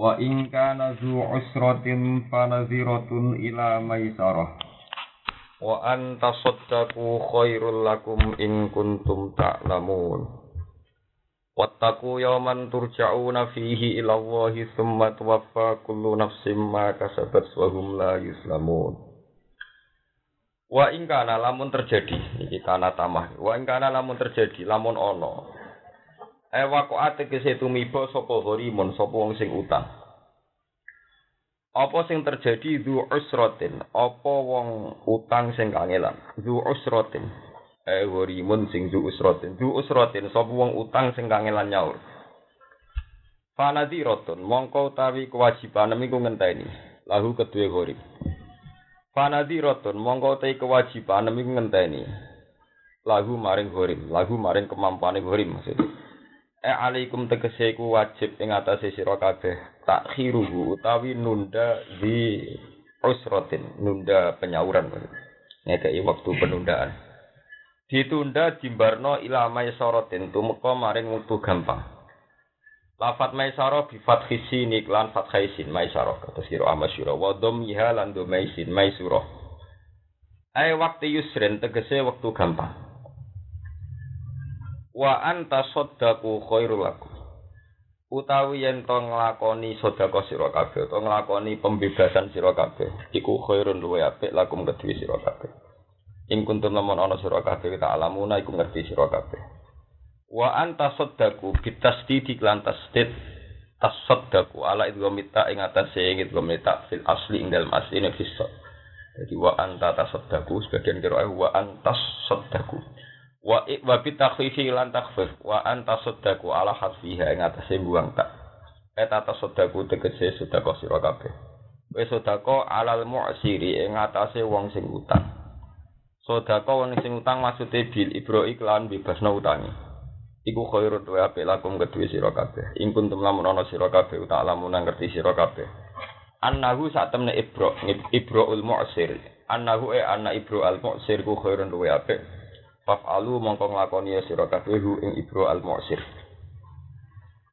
Wa in kana zu usratin fanaziratun ila maisarah. Wa an tasaddaqu khairul lakum in kuntum ta'lamun. Wattaqu yawman turja'una fihi ila Allahi thumma tuwaffa kullu nafsin ma kasabat wa hum la yuslamun. Wa in kana lamun terjadi, iki kana tamah. Wa in kana lamun terjadi, lamun ono. Ewa kok ate kese tumiba sapa horimun sapa wong sing utang. Apa sing terjadi du usratin? Apa wong utang sing kangelan? Du usratin. Eh horimun sing du usratin. Du usratin sapa wong utang sing kangelan nyaur. Fanadiratun mongko utawi kewajiban iku ngenteni. Lahu kedue horim. Fanadiratun mongko utawi kewajiban iku ngenteni. Lahu maring horim, lahu maring kemampuane horim maksudnya. E alaikum tegese ku wajib ing atase sira kabeh takhiruhu utawi nunda di usratin, nunda penyauran. Ngekei waktu penundaan. Ditunda dimbarno ila maisaratin tumeka maring wektu gampang. Lafat maisara bi fathi sin iklan fathai sin maisara kados kira amasyura wa dhammiha lan dhamaisin maisura. Ai waktu yusrin tegese waktu gampang wa anta saddaku khairul utawi yen to nglakoni sedekah sira kabeh utawa nglakoni pembebasan sira kabeh iku khairun luwe apik lakum kedue sira kabeh. Ing kuntum lamun ana sira kabeh ta alamuna iku ngerti sira kabeh. Wa anta saddaku bitasdidi lan tasdid tasaddaku ala idghamita ing atase ing idghamita fil asli ing dalem asli ne fissa jadi wa anta tasaddaku sebagian kira wa antas saddaku wa wa bi takhfifi lan takhfif wa anta saddaku ala hasfiha ing atase buang tak. Eta tasaddaku tegese sedekah sira kabeh. Wis sedekah alal mu'siri ing atase wong sing utang. Sedekah wong sing utang maksude bil ibro iklan bebasno utangi. Iku khairun wa apik lakum kedue sira kabeh. Ing kuntum lamun ana sira kabeh uta lamun ngerti sira kabeh. Annahu sak temne ibro ibroul mu'sir. Annahu e anna ibro al mu'sir ku khairun wa apik Faf'alu mongko nglakoni sira kabeh ing Ibro al-Mu'sir.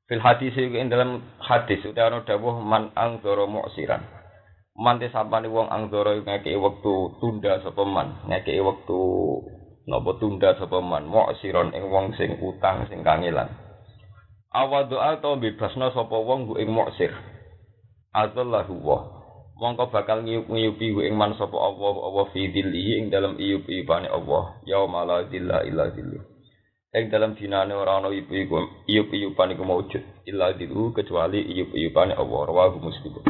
Fil hadis ing dalam hadis utawa dawuh man angzara mu'siran. Man te sampane wong angzara ngekeki wektu tunda sapa man, ngekeki wektu napa tunda sapa man mu'siron ing wong sing utang sing kangelan. Awa doa to bebasna sapa wong ing mu'sir. Azallahu wa mongko bakal ngiyup-ngiyupi ing man sapa Allah Allah fi dhillihi ing dalam iyup-iyupane Allah yauma la dhilla illa dhilluh ing dalam dinane ora ana iyup-iyup iyup-iyupan iku maujud illa dhilluh kecuali iyup-iyupane Allah. Rawahu muslim.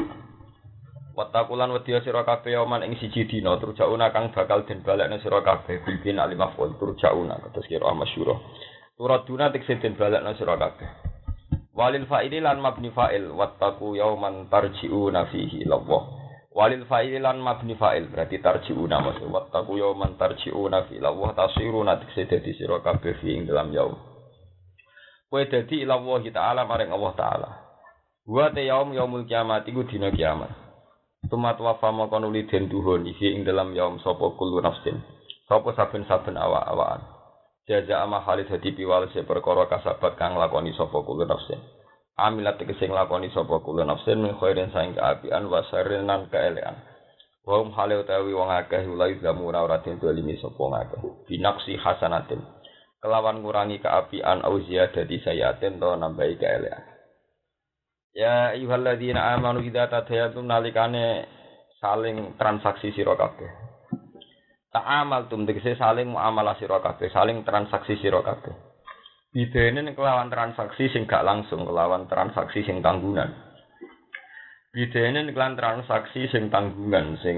Watakulan wedya sira kabeh yauman ing siji dina turjauna kang bakal den balekne sira kabeh bilbin alimaful turjauna kados kira masyhur turaduna tekse den balekne sira kabeh. Walil fa'ili lan mabni fa'il wattaqu yauman tarji'una fihi ilallah Walil fa'il lan mabni fa'il berarti tarji'una maksud wattaqu yawman tarji'una fi Allah tasiruna tikse dadi sira kabeh fi ing dalam yaum. Kowe dadi ila Allah taala maring Allah taala. Wa te yaum yaumul kiamat iku dina kiamat. Tumat wafa maka nuli den duhun iki ing dalam yaum sapa kullu nafsin. Sapa saben-saben awak-awakan. Jaza ama Khalid hadi piwal se perkara kasabat kang lakoni sapa kullu nafsin amilat tegese nglakoni sapa kula nafsin min khairin saing kaapian wa sarrin nan kaelean wa hum hale utawi wong akeh ulai zamu ora ora dolimi sapa ngakeh binaksi hasanatin. Kelawan ngurangi keapian au ziyadati sayatin to nambahi kaelean ya ayyuhalladzina amanu idza tadayatum nalikane saling transaksi sira kabeh. Ta'amal tum tegese saling muamalah sira kabeh saling transaksi sira kabeh Bidene kelawan transaksi sing gak langsung, kelawan transaksi sing tanggungan. Bidene kelawan transaksi sing tanggungan, sing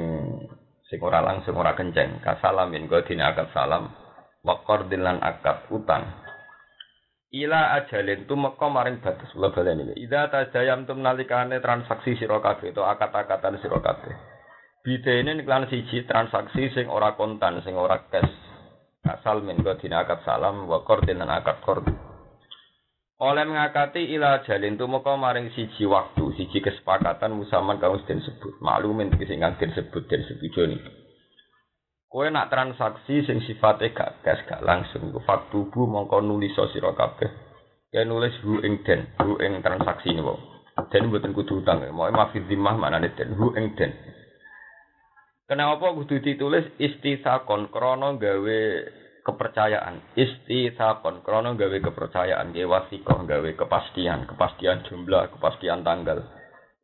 sing ora langsung ora kenceng. Kasalam yen dina akad salam, wakor dilan akad utang. ila ajalin tumeka maring batas kula baleni ida tajayam tum nalikane transaksi sira to akat-akatan sira kabeh bidene iklan siji transaksi sing ora kontan sing ora cash asal min dina akad salam wa qordin lan akad qord oleh mengakati ila jalin tumeka maring siji waktu siji kesepakatan musaman kaum den sebut maklumin sing den sebut den setujoni Kowe nak transaksi sing sifatnya gak gas gak langsung ku faktubu mongko nulis sira kabeh. Ya nulis hu ing den, hu ing transaksi ini. Den mboten kudu utang, mau mafi zimah maknane den, hu ing den. Kenapa kudu ditulis istisakon? Krana gawe kepercayaan. Istisakon krana gawe kepercayaan, gawe wasikoh, gawe kepastian, kepastian jumlah, kepastian tanggal.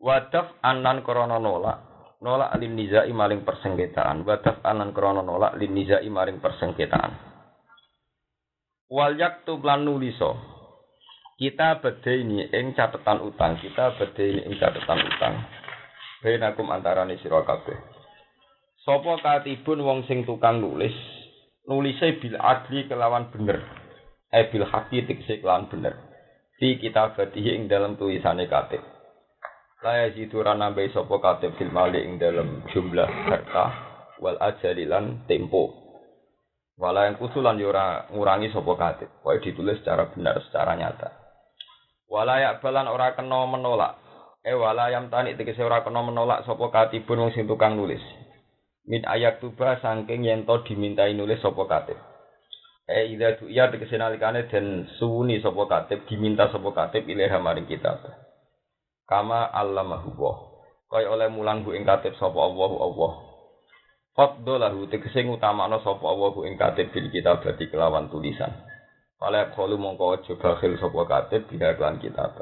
Wadaf anan krana nolak. Nolak lin nizai maring persengketaan. Wa anan krana nolak lin nizai maring persengketaan. Wal yaktu lan nuliso. Kita ini ing catatan utang. Kita ini ing catatan utang. Benakum antarane sira kabeh sapa katibun wong sing tukang nulis nulise bil adli kelawan bener eh bil haqi tikse kelawan bener di kitabatihi ing dalam tulisane katib Laya jiduran nambahi sopo katib fil mali ing dalam jumlah harta wal ajalilan tempo. Wala yang kusulan yura ngurangi sopo katib. Wai ditulis secara benar, secara nyata. Wala yak balan ora kena menolak. Eh wala yang tani tegese ora kena menolak sopo katibun wong sing tukang nulis. Min ayak tuba sangking yento dimintai nulis sopo katib. Eh ida tu iya tegese nalikane dan suwuni sopo katib diminta sopo katib ilaiha maring kitab. Kama allamahu wa. Kaya oleh mulang bu ing katib sapa Allah Allah. Faddolahu tegese ngutamakno sapa Allah ing katib bil kitab dadi kelawan tulisan. Oleh kalu mongko aja bakhil sapa katib bila kelan kitab.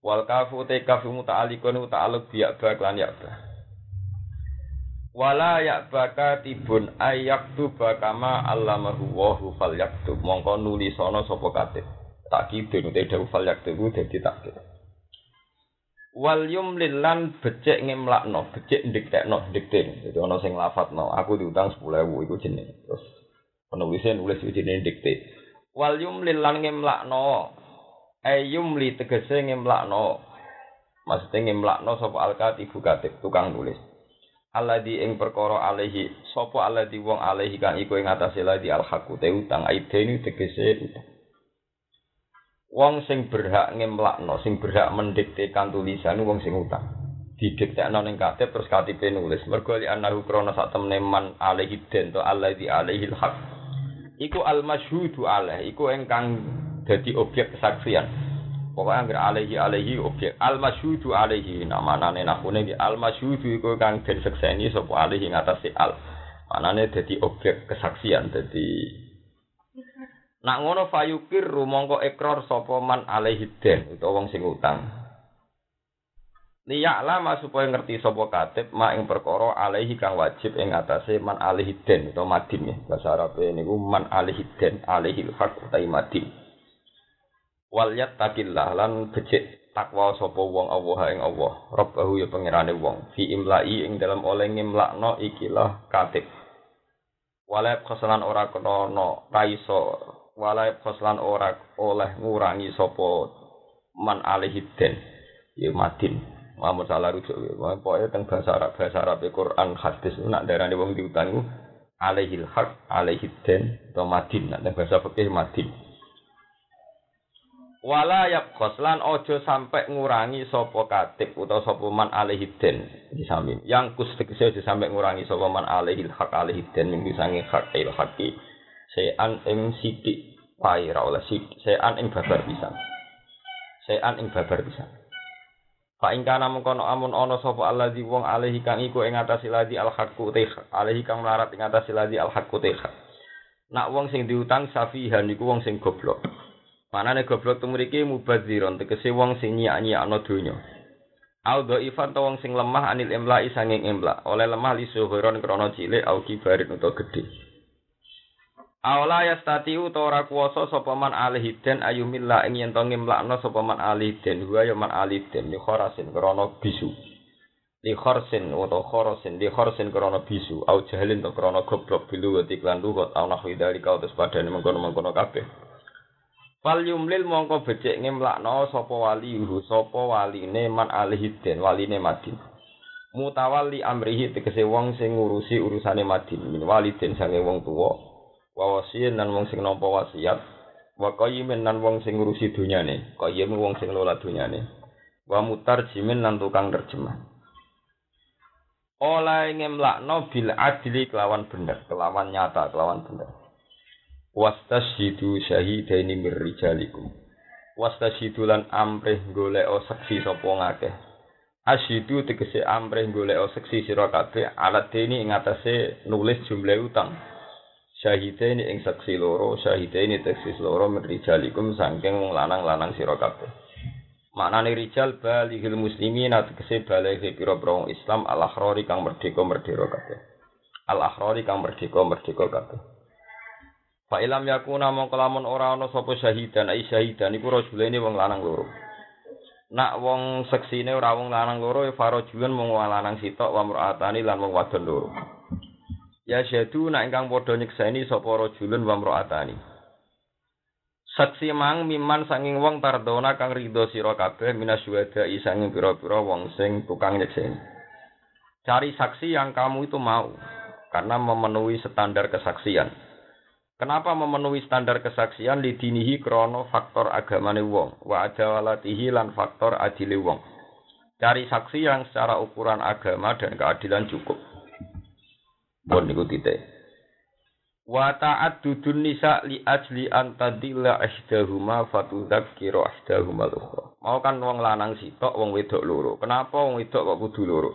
Wal kafu te kafu muta'alikun ta'aluk biyak ba kelan ya Wala ya baka tibun ayak tu bakama allamahu wa fal yaktub mongko nulisono sapa katib. Tak kidun te dawu fal yaktub dadi tak wal yumlil lan becek ngemlakno becek ndiktekno ndikte jadi ana sing lafatno aku diutang 10000 iku jenenge terus penulisnya nulis jenenge dikte wal yumlil lan ngemlakno ayumli tegese ngemlakno. Maksudnya ngemlakno sapa alkatibu katib tukang nulis alladhi ing perkara alaihi sapa alladhi wong alaihi kang iku ing atase ladi al haqu te utang aideni tegese utang Wong sing berhak ngemlakno, sing berhak mendiktekan tulisan wong sing utang. Didiktekno ning katib terus katibe nulis. Mergo li anahu krana sak temne man alaihi den to alaihi alaihi haq. Iku al masyhudu alaih, iku engkang dadi objek kesaksian. Pokoknya anggar alaihi alaihi objek al masyhudu alaihi namanane nakune di al masyhudu iku kang den sekseni sapa alaihi ngatasi al. Manane dadi objek kesaksian dadi Nak ngono fayukir rumangka ekor sapa man alaihi den utawa wong sing utang. Liya'lama supaya ngerti sapa katib ma ing perkara alaihi kang wajib ing atase man alaihi den utawa madin ya. Bahasa Arab niku man alaihi den alaihi hak utawi madin. Wal yattaqillah lan becik takwa sapa wong Allah ing Allah. Rabbahu ya pangerane wong. Fi imla'i ing dalam oleh ngimlakno ikilah katib. Walab kesalan ora kena no raiso. Walai khoslan ora oleh ngurangi sapa man alihi den ya madin. Muhammad salah rujuk. Ya pokoknya teng bahasa Arab bahasa Arab e Quran hadis. Nak darani wong diutang alaihi haq alaihi den atau madin. Nak bahasa fikih madin wala yabkhos lan ojo sampai ngurangi sapa katib utawa sapa man alaihi den disamin yang kus tegese aja sampai ngurangi sapa man alaihi haq alaihi den ning sange hak il haqi sean ing sithik wae ra oleh sean ing babar pisan. Sean ing babar pisan. Fa ing kana mengkono amun ana sapa allazi wong alaihi kang iku ing atase ladi al haqqu alaihi kang melarat ing atase ladi al haqqu Nak wong sing diutang safihan iku wong sing goblok. Manane goblok tu mriki mubadziron tegese wong sing nyiak-nyiakno donya. Au dhaifan to wong sing lemah anil imla'i sanging imla. Oleh lemah li suhuron krana cilik au kibarin utawa gedhe. Aula yastati ora kuwasa sapa man alihiden ayumilla ing yen to ngimlakno sapa man alihiden wa ya man alihiden li kharasin krana bisu. Li kharsin utawa kharasin li kharsin krana bisu au jahalin to krana goblok bilu wati klan lugat au nahwi dari kau tes padane mengkono-mengkono kabeh. Fal yumlil mongko becik ngemlakno sapa wali sapa waline man alihiden waline Madin. Mutawalli amrihi tegese wong sing ngurusi urusane Madin min waliden sange wong tuwa. Wa wasiyin wong sing nampa wasiat. Wa qayyimin lan wong sing ngurusi dunyane. Qayyim wong sing lola dunyane. Wa mutarjimin lan tukang terjemah. Oleh ngemlakno bil adli kelawan bener, kelawan nyata, kelawan bener. Wastashidu syahidaini mir rijalikum. Wastashidu lan amrih golek saksi sapa ngakeh. Asyidu tegese amrih golek saksi sira kabeh alat deni ing atase nulis jumlah utang. Syahidaini ing saksi loro syahidaini tegese loro mir saking lanang-lanang sira kabeh. Maknane rijal balihil muslimin tegese baligh pira-pira Islam al-akhrari kang merdeka-merdeka kabeh. Al-akhrari kang merdeka-merdeka kabeh Fa ilam yakuna mongko lamun ora ana sapa syahidan ai syahidan iku rajulene wong lanang loro. Nak wong seksine ora wong lanang loro ya farajulun mung wong lanang sitok wa mraatani lan wong wadon loro. Ya syadu nak ingkang padha nyekseni sapa rajulun wa mraatani. Saksi mang miman sanging wong tardona kang ridho sira kabeh minasyuhada sanging pira-pira wong sing tukang nyekseni. Cari saksi yang kamu itu mau karena memenuhi standar kesaksian. Kenapa memenuhi standar kesaksian lidinihi krono faktor agamane wong, wa adawalatihi lan faktor adile wong. Cari saksi yang secara ukuran agama dan keadilan cukup. Bon niku titik. Wa ta'addudun nisa li ajli an tadilla ihdahuma fatudzakkira ihdahuma al-ukhra. Mau kan wong lanang sitok, wong wedok loro. Kenapa wong wedok kok kudu loro?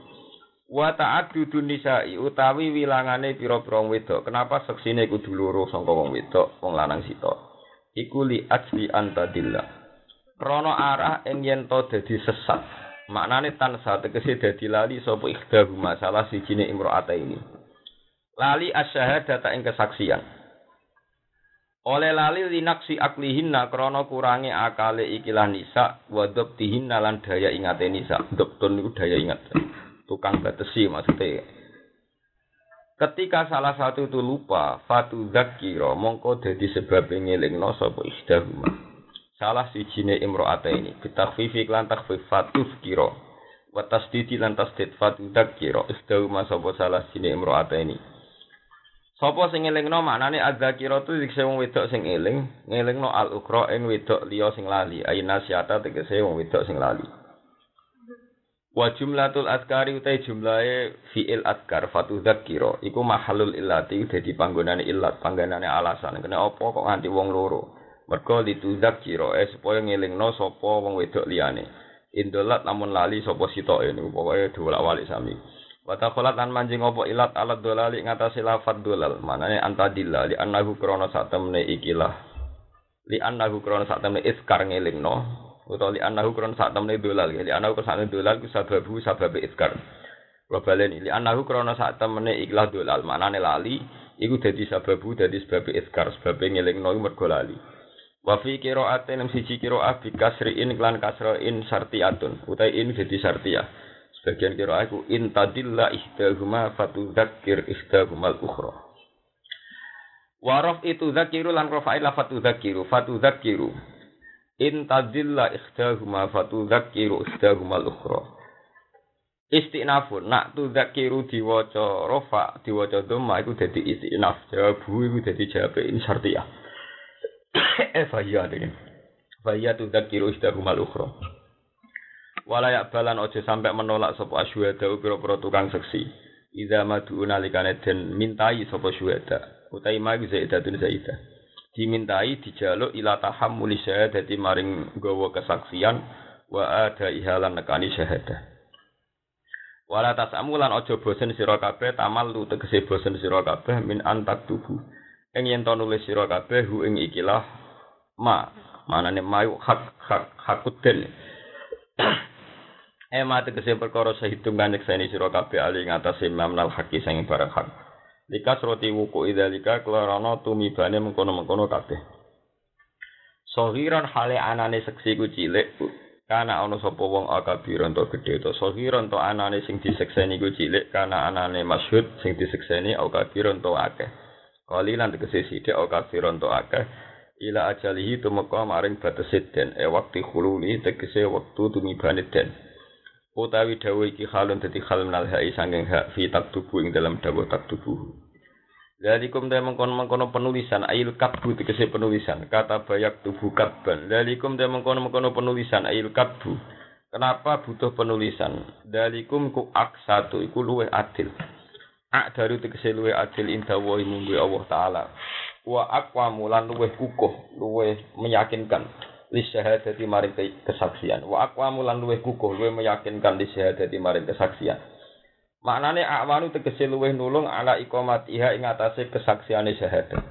Wa ta'addudun nisa'i utawi wilangane pira-pira wedok. Kenapa seksine kudu loro sangka wong wedok, wong lanang sitok? Iku li ajli antadillah. Krana arah ing yen to dadi sesat. Maknane tan tegese dadi lali sapa ikhdahu masalah sijine imro'ata ini. Lali asyhadata ing kesaksian. Oleh lali linaksi aklihinna krana kurangi akale ikilah nisa wa dhabtihinna lan daya ingate nisa. Dhabtun niku daya ingat tukang batesi maksudnya. Ketika salah satu itu lupa, fatu zakiro mongko dadi sebab ngelingno sapa ihdahuma. Salah si jine imro'ata ini, bitakfifi klan takfif fatu kiro. Wa tasdidi lan tasdid fatu zakiro, ihdahuma sapa salah jine imro'ata ini. Sapa sing ngelingno maknane adzakira tu dikse wong wedok sing eling, ngelingno al ukra ing wedok liya sing lali, ayin nasiata tegese wong wedok sing lali. Wa jumlatul adkari utai jumlahe fi'il adkar fatu dzakira iku mahalul illati dadi panggonane illat panggonane alasan. Kena apa kok nganti wong loro? Mergo litu dzakira eh supaya ngelingno sapa wong wedok liyane. Indolat namun lali sapa sitoke niku pokoke dolak-walik sami. Wa takhalat lan manjing apa ilat alat dolali ngatasi lafat dolal. Manane antadillah li annahu krana satemene ikilah. Li annahu krana satemene iskar ngelingno utawa li anahu kron sak temne dolal. Li anahu kron sak dolal ku sababu sabab iskar wa baleni li anahu kron sak temne ikhlas dolal. Manane lali iku dadi sababu dadi sebab iskar sebab ngelingno mergo lali. Wa fi qira'atin lam siji qira'ah bi kasriin lan kasrain sartiatun utai in dadi sartiyah sebagian qira'ah iku in tadilla ihdahuma fatudzakkir ihdahumal ukhra. Warof itu zakiru lan rofa'il lafatu zakiru fatu zakiru in tadilla ikhdahuma fatudzakiru ikhdahuma al-ukhra. Istinafun nak tu zakiru diwaca rofa diwaca dhamma iku dadi istinaf. Jawabu iku dadi jawab ini syartiyah. Eh fahiyah dene fahiyah tu zakiru ikhdahuma al-ukhra. Wala balan ojo sampai menolak sapa asyhada pira-pira tukang seksi. Idza madu nalikane den mintai sapa syuhada. Utai ma zaidatun zaidah dimintai dijaluk ila tahammuli syahadati maring gawa kesaksian wa ada ihalan nekani syahadah wala tasamu lan aja bosen sira kabeh tamal lu tegese bosen sira kabeh min antak tubuh. Ing yen to nulis sira kabeh hu ing ikilah ma manane mayu hak hak hakuden Eh mate tegese perkara sehitung kanjek seni sira kabeh ali ngatasé mamnal haki sing barang hak Likas roti wuku idalika kelarono tumibane mengkono-mengkono kabeh. Sohiron hale anane seksi ku cilik kana ana sapa wong akabiron to gedhe to. Sohiron to anane sing disekseni ku cilik kana anane masyhud sing disekseni akabiron to akeh. Kali lan tegese sithik akabiron to akeh. Ila ajalihi tumeka maring batese den. E waktu khululi tegese wektu tumibane den utawi dawuh iki halun dadi hal minal ha'i sanging hak fi taktubu ing dalam dawuh taktubu Lalikum te mengkono-mengkono penulisan ayil katbu tegese penulisan kata bayak tubuh katban. Lalikum te mengkono-mengkono penulisan ayil katbu. Kenapa butuh penulisan? Dalikum ku ak satu iku luwe adil. Ak dari tegese luwe adil indah wa munggu Allah taala. Wa akwa mulan luwe kukuh, luwe meyakinkan. Li syahadati maring kesaksian. Wa akwa mulan luwe kukuh, luwe meyakinkan li syahadati maring kesaksian. Maknane akwanu tegese luweh nulung ala iqamatiha ing atase kesaksiane syahadat.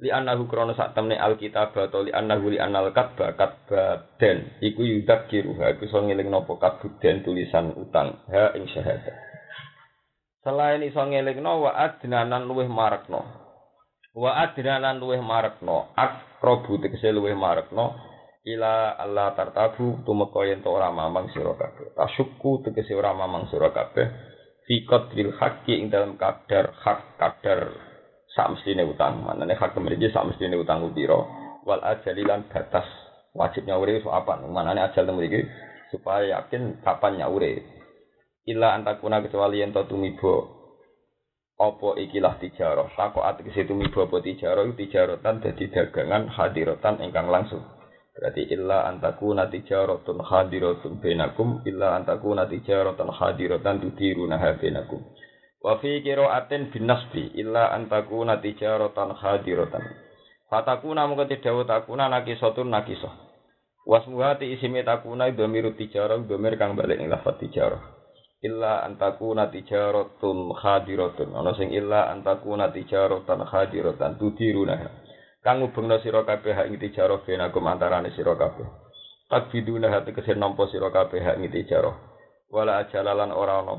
Li annahu krana sak temne alkitab atau li annahu li annal katba katba den iku yudak kiruha iku iso ngeling napa kabuden tulisan utang ha ing syahadat. Selain iso ngelingno wa adnanan luweh marekno. Wa adnanan luweh marekno akrobu tegese luweh marekno ila Allah tartabu tumeka yen ora mamang sira kabeh. Tasyukku tegese ora mamang sira kabeh. Fi qadril haqqi ing dalam kadar hak kadar sak mestine utang. Manane hak mriki sak mestine utang pira. Wal ajalilan batas wajib nyaure so apa manane ajal mriki supaya yakin kapan nyaure illa antakuna kecuali yen tumibo apa ikilah tijarah? Takok ati kese tumibo apa tijarah? Tijaratan dadi dagangan hadiratan ingkang langsung Berarti illa antaku natijaratun hadiratun benakum illa antaku natijaratan hadiratan tudiruna benakum. Wa fi qira'atin bin nasbi illa antaku natijaratan hadiratan. Fatakuna mung dawu takuna nakisatun nakisah. Wasmuhati isime takuna dhamiru tijarah dhamir kang balik ing lafaz tijarah. Illa antaku natijaratun hadiratun. Ana sing illa antaku natijaratan hadiratan tudiruna kang ngubungna sira kabeh hak ing tijarah benakum antarane sira kabeh. Tak biduna hati kesen nampa sira kabeh hak ing tijarah wala ajalalan ora ana.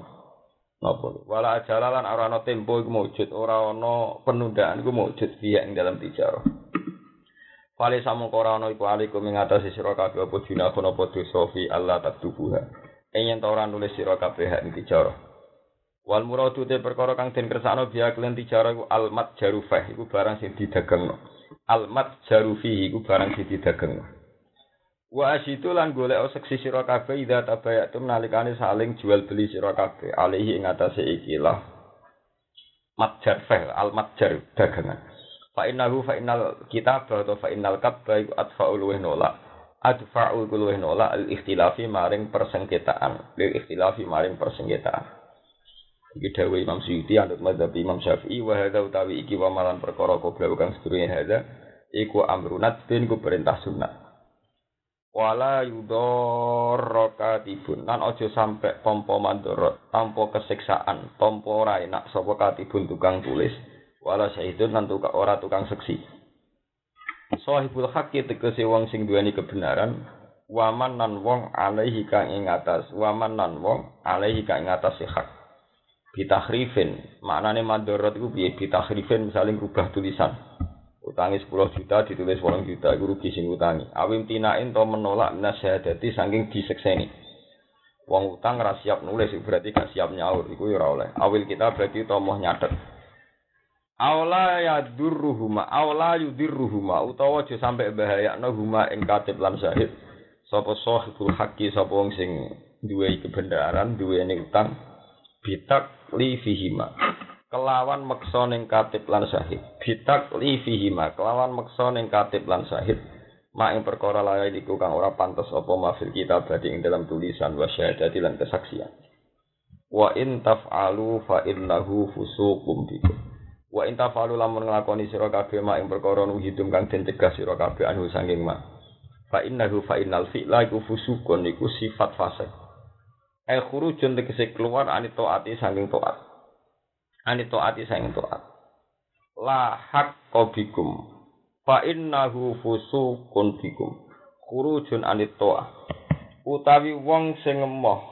Napa? Wala ajalalan ora ana tempo iku mujud ora ana penundaan iku mujud dia ing dalam tijarah. Fale samung ora ana iku alikum ing atase sira kabeh apa dina kono apa dosa fi Allah taktubuha. Yen ora nulis sira kabeh hak ing tijarah. Wal muradu te perkara kang den kersakno biya klen tijarah iku al mat jarufah iku barang sing didagangno almat jarufi iku barang sing didageng. Wa asitu lan golek seksi sira kabeh ida tabayatum nalikane saling jual beli sira kabeh alihi ing atase ikilah matjar fa'il al matjar dagangan. Fa innahu fa innal kitab atau fa innal kabba iku atfa'ul wa nolak. Adfa'ul kul wa nolak al ikhtilafi maring persengketaan. Lil ikhtilafi maring persengketaan. Iki dawuh Imam Suyuti anut mazhab Imam Syafi'i wa hadza utawi iki wa malan perkara kobra kang sedurunge hadza iku amrunat bin ku perintah sunat. Wala yudorrokatibun lan aja sampe tompo mandorot tanpa kesiksaan tompo ora enak sapa katibun tukang tulis wala syahidun lan tukang ora tukang seksi. Sahibul haqqi tegese wong sing duweni kebenaran waman nan wong alaihi kang ing atas waman nan wong alaihi kang ing atas hak bitahrifin. Maknane mandorot iku piye? Bitahrifin misalnya rubah tulisan. Utangi 10 juta ditulis 8 juta iku rugi sing utangi. Awim tinain to menolak nasyahadati saking disekseni. Wong utang ra siap nulis berarti gak siap nyaur iku ya ora oleh. Awil kita berarti to moh nyatet. Aula ya durruhuma, aula yudirruhuma, utawa aja sampe bahayakno huma ing katib lan syahid. Sapa sahibul haqqi sapa wong sing duwe kebenaran, duweni utang, bitak li fihima kelawan meksa ning katib lan syahid bitak li fihima kelawan meksa ning katib lan syahid mak ing perkara lain iku kang ora pantes apa mafil kita badhe ing dalam tulisan wa syahadati lan kesaksian. Wa in taf'alu fa innahu fusuqum bikum wa in taf'alu lamun nglakoni sira kabeh mak ing perkara nuhidum kang den cegah sira kabeh anu sanging mak fa innahu fa innal fi'la iku fusukun iku sifat fasik El khurujun tegese keluar ani taati saking taat. Ani taati saking taat. La haqqo bikum. Fa innahu fusuqun bikum. Khurujun ani taat. Utawi wong sing ngemoh.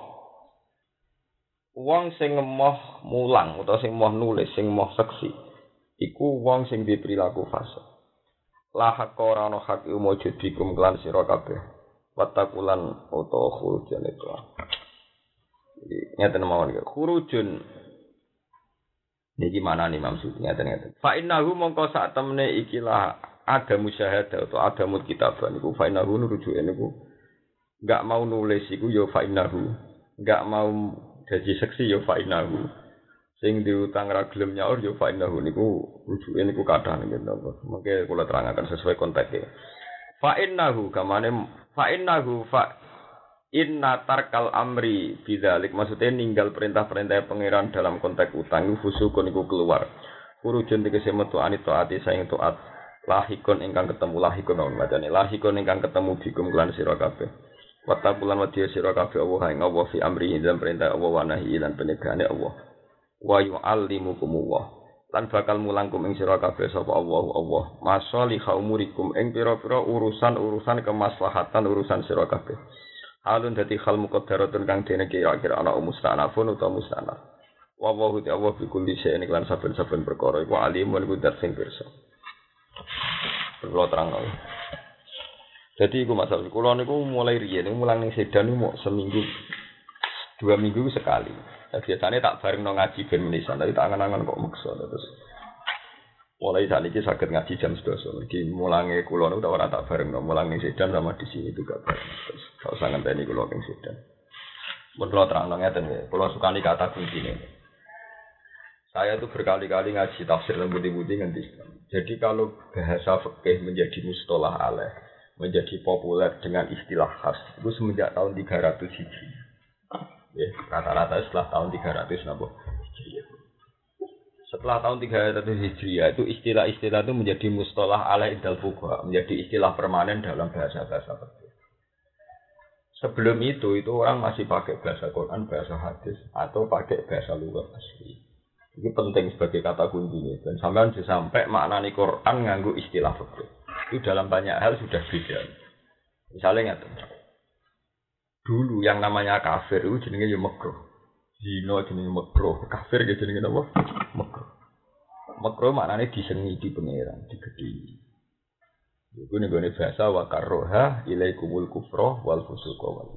Wong sing ngemoh mulang utawa sing moh nulis, sing moh seksi. Iku wong sing di perilaku fase. La haqqo ora ana hak umujud bikum kelan sira kabeh. Watakulan utawa khurujun itu. Ngeten mawon iki. Khurujun. Niki mana nih maksudnya ngeten ngeten. Fa innahu mongko sak temne ikilah ada musyahadah atau ada mut kitabah niku. Fa innahu rujuke niku. Enggak mau nulis iku ya fa innahu. Enggak mau jadi seksi ya fa innahu. Sing diutang ra gelem nyaur ya fa innahu niku. Rujuke niku kathah niku napa mengke kula terangaken sesuai konteksnya fa innahu kamane fa innahu fa Inna tarkal amri bidzalik maksudnya ninggal perintah-perintah pangeran dalam konteks utang fusukun iku keluar. Kurujun tegese metu anit taati saing taat lahikun ingkang ketemu lahikun naon macane lahikun ingkang ketemu bikum kelan sira kabeh. Wattaqulan wadiya sira kabeh Allah ing Allah fi amri dalam perintah Allah wa nahi lan Allah. Wa yu'allimukum Allah. Lan bakal mulangkum ing sira kabeh sapa Allah Allah. Masalih umurikum ing pira-pira urusan-urusan kemaslahatan urusan sira. Halun dadi hal muqaddaratun kang dene kira-kira ana mustanafun utawa mustanaf. Wa wa hu Allah bi kulli shay'in lan saben-saben perkara iku alimun iku sing pirsa. Perlu terang no. Jadi iku masalah kula niku mulai riyen mulang ning sedan niku seminggu dua minggu sekali. Ya, biasanya tak bareng no ngaji ben menisan, tapi tak angan-angan kok maksa terus. Mulai saat ini sakit ngaji jam sedoso. Di mulangi kulon udah orang tak bareng. No. Mulangi sedan sama di sini juga bareng. Terus kalau sangat tani kulon yang sedan. Menurut terang nongnya ya. Kulon suka nih kata kunci ini. Saya tuh berkali-kali ngaji tafsir dan budi-budi nganti Jadi kalau bahasa fikih menjadi mustolah aleh, menjadi populer dengan istilah khas, itu semenjak tahun 300 Hijri. Ya, rata-rata setelah tahun 300 nabo setelah tahun 300 Hijriah itu istilah-istilah itu menjadi mustalah ala idal fuqa, menjadi istilah permanen dalam bahasa-bahasa fikih. Sebelum itu itu orang masih pakai bahasa Quran, bahasa hadis atau pakai bahasa luar asli. Itu penting sebagai kata kuncinya dan sampai sampai maknani Quran nganggu istilah fikih. Itu dalam banyak hal sudah beda. Misalnya nggak Dulu yang namanya kafir itu jenenge ya makruh. Zino jenenge makro, kafir ge jenenge apa? Makro maknane disengi di pangeran, digedhi. Iku nih gue bahasa wa karroha ilaikumul kufro wal fusuqa wal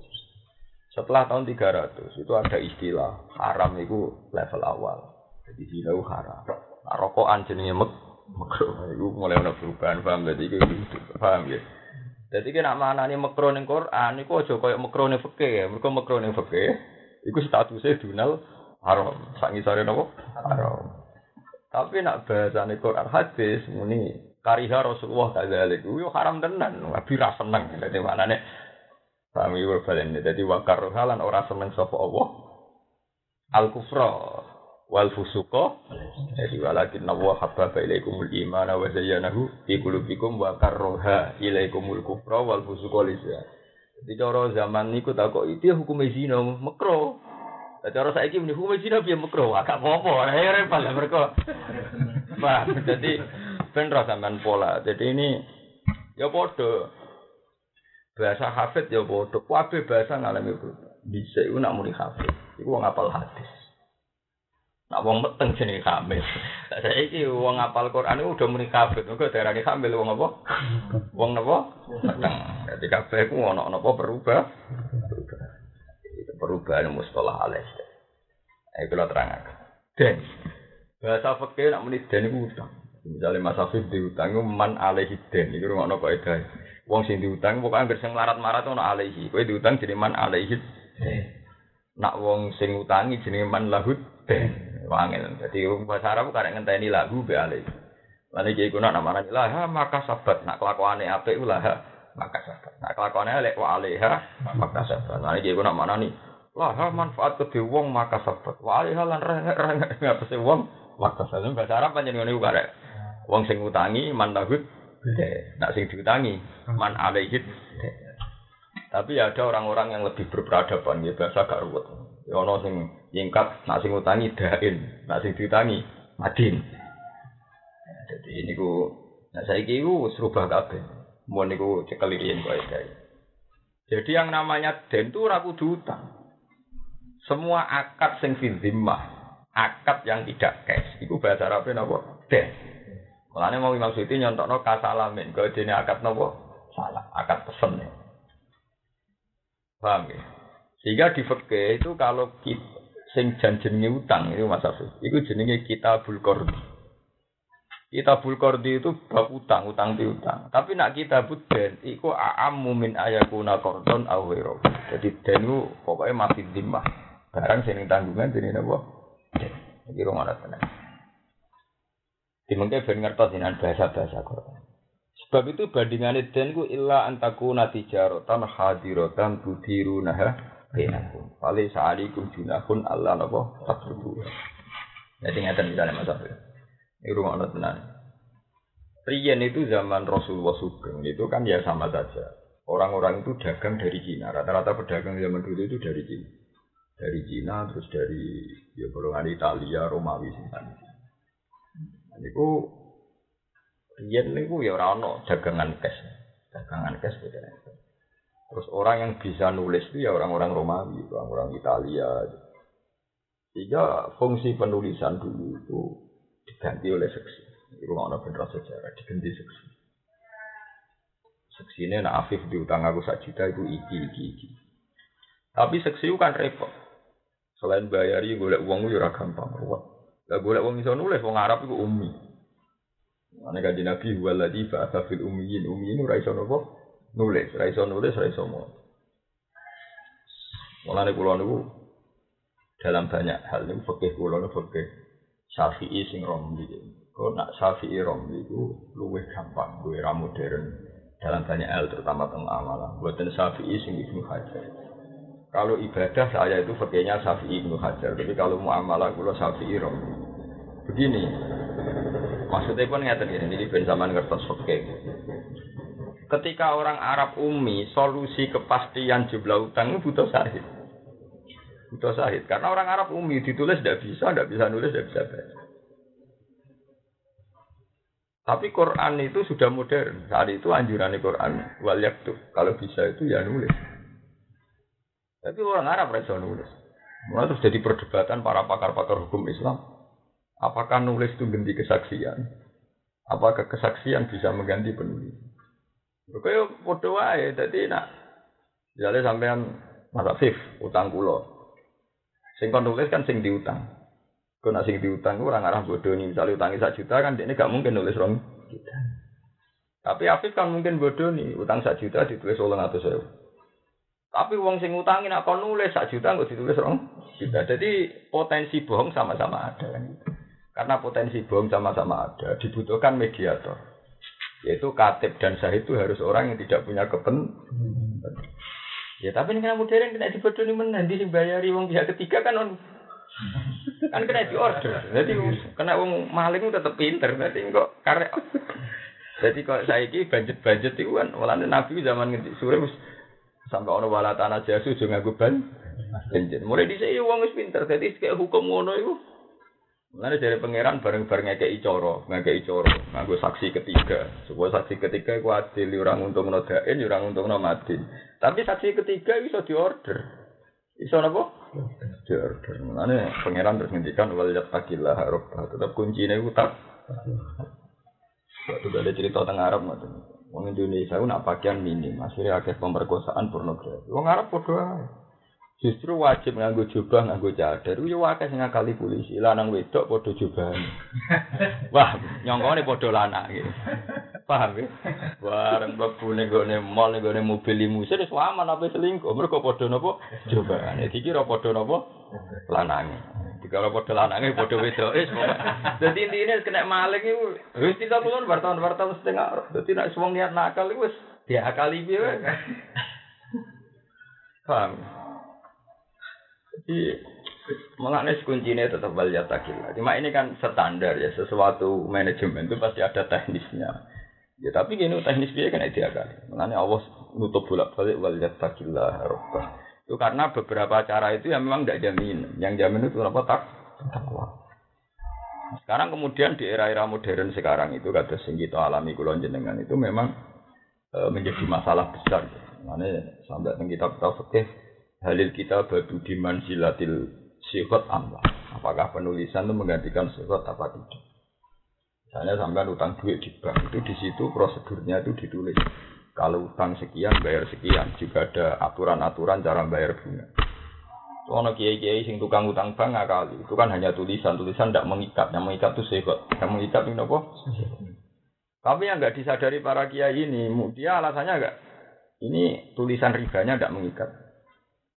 Setelah tahun 300 itu ada istilah haram itu level awal. Jadi zina itu haram. Nah, rokokan jenenge mek makro. Iku mulai ada perubahan paham jadi iku paham ya. Jadi kena mana nih makro ning Quran iku aja koyo makro ning fikih ya. Mergo makro ning fikih Iku statusnya dunal haram. Sangi sore nopo haram. Tapi nak bahasane Quran hadis muni kariha Rasulullah kadzalik. Yo haram tenan, nabi ra seneng. Dadi maknane Sami wa balen. Dadi wa halan ora seneng sapa Allah. Al kufra wal fusuqa. Jadi walakin nawa habbaba ilaikumul imana wa zayyanahu fi qulubikum wa karroha ilaikumul kufra wal fusuqa lisa. Jadi cara zaman niku tak kok itu hukum zina makro. Lah cara saiki muni hukum zina piye makro? Agak apa-apa. Ya repot lah mereka. Paham? Jadi ben sampean pola. Jadi ini ya padha. Bahasa hafid ya padha. Kabeh bahasa ngalami berubah. Bisa iku nak muni hafid. Iku wong apal hadis. Nak wong meteng jenenge hamil. Lah saiki wong apal Quran udah muni kafir. Engko darane hamil wong apa? Wong napa? Meteng. Dadi kabeh ku ono napa berubah. Perubahan mustalah alaih. Ayo kula terangaken. Den. Bahasa fikih nak muni den iku utang. Misalnya Mas Afif diutang man alaihi den. Iku ngono kok edae. Wong sing diutang pokoke anggere sing larat-marat ono alaihi. Kowe diutang jenenge man alaihi Nak wong sing utangi jenenge man lahud den. Wangil. Jadi bahasa Arab karek ngenteni lagu be alih. Lan iki iku nak namane lah maka sabat nak kelakuane apik ku lah maka sabat. Nak kelakuane elek wa alaiha maka sabat. Lan iki iku nak manani lah manfaat kedhe wong maka sabat. Wa alaiha lan rengek-rengek ngapese wong maka sabat. Bahasa Arab panjenengan niku karek. Wong sing utangi man lahud nak sing diutangi man alaihi tapi ada orang-orang yang lebih berperadaban ya bahasa gak ruwet. Ya ono sing yingkat nak sing utangi dain, nak sing diutangi madin. Jadi ini ku nah saiki ku serubah kabeh. Mau niku cekel riyen kok Jadi yang namanya den itu ragu utang. Semua akad sing fi akad yang tidak cash, itu bahasa Arabnya napa? Den. Mulane mau maksudnya nyontokno kasalamin, kok dene akad napa? Salah, akad pesen. Paham ya? Sehingga di fikih itu kalau kita sing jan jenenge utang itu Mas Afif. Iku jenenge kitabul qardi. Kita bulkordi itu bab utang, utang piutang. Tapi nak kita buden, iku a'ammu min ayakuna kordon awiro. Jadi den itu pokoknya masih dimah. Barang sini tanggungan, sini apa? Jadi rumah tenang. Dimengke ben ngertos dengan bahasa-bahasa Quran. Sebab itu bandingannya den ku illa antaku natijarotan hadirotan tudiru nah benakum. Wali sa'alikum junahun Allah napa taksubu. Jadi ngeten misalnya Mas Abdul. Ini rumah Allah tenan. Rian itu zaman Rasulullah Sugeng itu kan ya sama saja. Orang-orang itu dagang dari Cina. Rata-rata pedagang zaman dulu itu dari Cina. Dari Cina terus dari ya golongan Italia, Romawi sinten. Niku Rian niku ya ora ono dagangan cash. Dagangan cash beda. Terus orang yang bisa nulis itu ya orang-orang Romawi, orang-orang Italia. Sehingga fungsi penulisan dulu itu diganti oleh seksi. Itu mau bener sejarah diganti seksi. Seksi ini nak Afif diutang aku sak juta itu iki iki iki. Tapi seksi itu kan repot. Selain bayari golek uang itu ora gampang ruwet. Lah golek uang iso nulis wong Arab itu umi. Ane kanjeng Nabi waladhi ba'atha fil ummiyin ummiyin ora iso napa nulis, ora iso nulis, ora iso mau. Mulane kula niku dalam banyak hal niku fikih kula niku fikih Syafi'i sing Romli. Kok nak Syafi'i Romli itu luwih gampang, luwih ra modern dalam banyak hal terutama tentang amalan. Buatan Syafi'i sing Ibnu Hajar. Kalau ibadah saya itu fakirnya Syafi'i Ibnu Hajar, tapi kalau muamalah kula Syafi'i Romli. Begini, maksudnya pun ngeten ini, ini ben zaman ngertos fakir. Ketika orang Arab umi, solusi kepastian jumlah utang itu butuh sahih. Butuh sahid. Karena orang Arab umi ditulis tidak bisa, tidak bisa nulis, tidak bisa baca. Tapi Quran itu sudah modern. Saat itu anjuran Quran wal tuh. Kalau bisa itu ya nulis. Tapi orang Arab bisa nulis. Mulai terus jadi perdebatan para pakar-pakar hukum Islam. Apakah nulis itu ganti kesaksian? Apakah kesaksian bisa mengganti penulis? Kayak bodoh aja. Jadi nak, misalnya sampean masa fif utang kulo, Sing kon nulis kan sing diutang. Kau nak sing diutang orang arah bodoh nih. Misalnya utangi satu juta kan ini gak mungkin nulis rong. Tapi Afif kan mungkin bodoh nih. Utang satu juta ditulis ulang atau saya. Tapi uang sing utangin apa nulis satu juta nggak ditulis rong juta. Jadi potensi bohong sama-sama ada. Karena potensi bohong sama-sama ada. Dibutuhkan mediator. Yaitu katib dan sahid itu harus orang yang tidak punya kepentingan. Ya tapi ini kan modern kena mana nanti sing bayari uang pihak ketiga kan on kan kena di order. Jadi kena uang maling tetap pinter. Nanti kok karek. Jadi kalau saya ini budget budget itu kan walane nabi zaman ngerti sore sampai orang wala tanah jasu juga gue ban. Mulai di sini uang wis pinter. Jadi kayak hukum ngono itu Mulane dari pangeran bareng-bareng ngekeki cara, ngekeki cara, nganggo saksi ketiga. Supaya saksi ketiga iku adil orang untuk nodain, orang untuk nomadin. Tapi saksi ketiga bisa diorder. Iso napa? Diorder. Mulane pangeran terus ngendikan wal yattaqillah rabbah. Tetap kuncine iku tak. Waktu ada cerita tentang Arab ngoten. Wong Indonesia ku nak pakaian minim, akhirnya akeh pemerkosaan pornografi. Wong Arab padha Justru wajib nganggo jubah, nganggo cadar. Yo akeh sing ngakali polisi. Lanang wedok padha jubah. Wah, nyongkone padha iki. Paham ya? Bareng mlebu ning gone mall ning gone mobil limusin wis aman apa selingkuh. Mergo padha napa? Jubahane. Dikira padha napa? Lanange. Dikira padha lanange padha. Wis Dadi intine kena maling iku wis kita kulon wartawan-wartawan setengah. Dadi nek wong niat nakal iku wis diakali piye Paham? Jadi mengenai kuncinya tetap balik takil. Cuma ini kan standar ya sesuatu manajemen itu pasti ada teknisnya. Ya tapi gini teknis dia kan dia kali. Mengenai Allah nutup bolak balik wal yatakillah robbah. Itu karena beberapa cara itu yang memang tidak jamin. Yang jamin itu apa tak takwa. Sekarang kemudian di era-era modern sekarang itu kata sing kita alami kulon jenengan itu memang e, menjadi masalah besar. Mana sampai kita tahu fikih halil kita badu diman silatil sifat Allah. Apakah penulisan itu menggantikan sifat apa tidak? Misalnya sampai utang duit di bank itu di situ prosedurnya itu ditulis. Kalau utang sekian bayar sekian, juga ada aturan-aturan cara bayar bunga. Ono kiai-kiai sing tukang utang bank kali, itu kan hanya tulisan, tulisan tidak mengikat, yang mengikat itu sekot, yang mengikat ini apa? Tapi yang nggak disadari para kiai ini, dia alasannya enggak, ini tulisan ribanya tidak mengikat.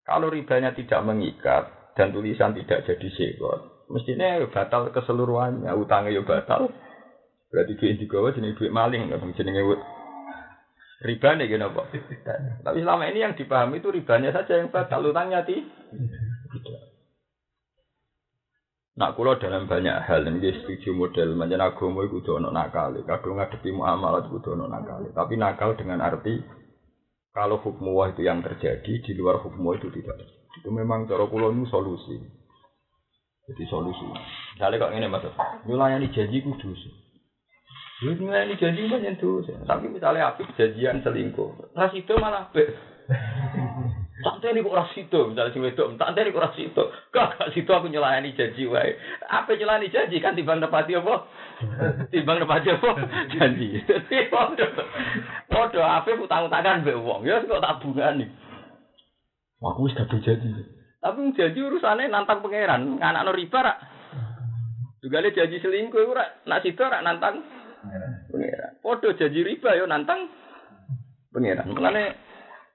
Kalau ribanya tidak mengikat dan tulisan tidak jadi sekot, mestinya batal keseluruhannya, utangnya ya batal. Berarti duit digawa jenis duit maling, nggak jenenge riba nih gini apa? Tapi selama ini yang dipahami itu ribanya saja yang batal, utangnya ti. Nak kulo dalam banyak hal ini setuju model macam agama itu kudu ono nakal, kadang ngadepi muamalah kudu ono nakal. Tapi nakal dengan arti kalau hukum itu yang terjadi di luar hukum itu tidak. Itu memang cara kulo itu solusi. Jadi solusi. Misalnya kok ini mas, nyulayani janji kudu Lu ini janji banyak tuh. Tapi misalnya api janjian selingkuh, ras itu malah be. Tak ini kok ras itu, misalnya si wedok, tak ini kok ras itu. Gak situ aku nyelayani janji wae. Apa nyelayani janji kan timbang nepati apa? Timbang nepati apa? Janji. Podo, apa utang-utangan be uang. Ya kok tabungan nih. Aku wis kadung janji. Tapi janji urusannya nantang pangeran, anak no riba rak. Juga janji selingkuh, rak nak situ rak nantang Pengiran. Podo janji riba yo nantang pengiran. Mulane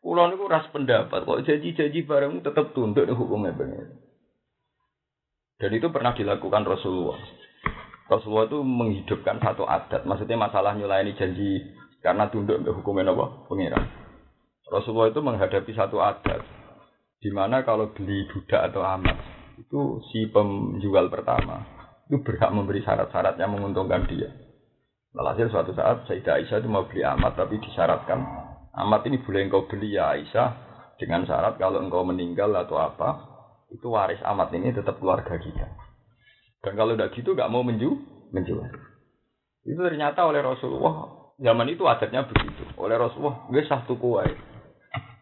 kula niku ras pendapat kok janji-janji bareng tetap tunduk hukumnya pengiran. Dan itu pernah dilakukan Rasulullah. Rasulullah itu menghidupkan satu adat. Maksudnya masalah nyulayani janji karena tunduk ke hukumnya apa? Pengiran. Rasulullah itu menghadapi satu adat. Di mana kalau beli budak atau amat, itu si penjual pertama itu berhak memberi syarat-syarat yang menguntungkan dia. Walhasil suatu saat Sayyidah Aisyah itu mau beli amat tapi disyaratkan amat ini boleh engkau beli ya Aisyah dengan syarat kalau engkau meninggal atau apa itu waris amat ini tetap keluarga kita. Dan kalau tidak gitu nggak mau menju menjual. Itu ternyata oleh Rasulullah zaman itu adatnya begitu. Oleh Rasulullah gue sah tuku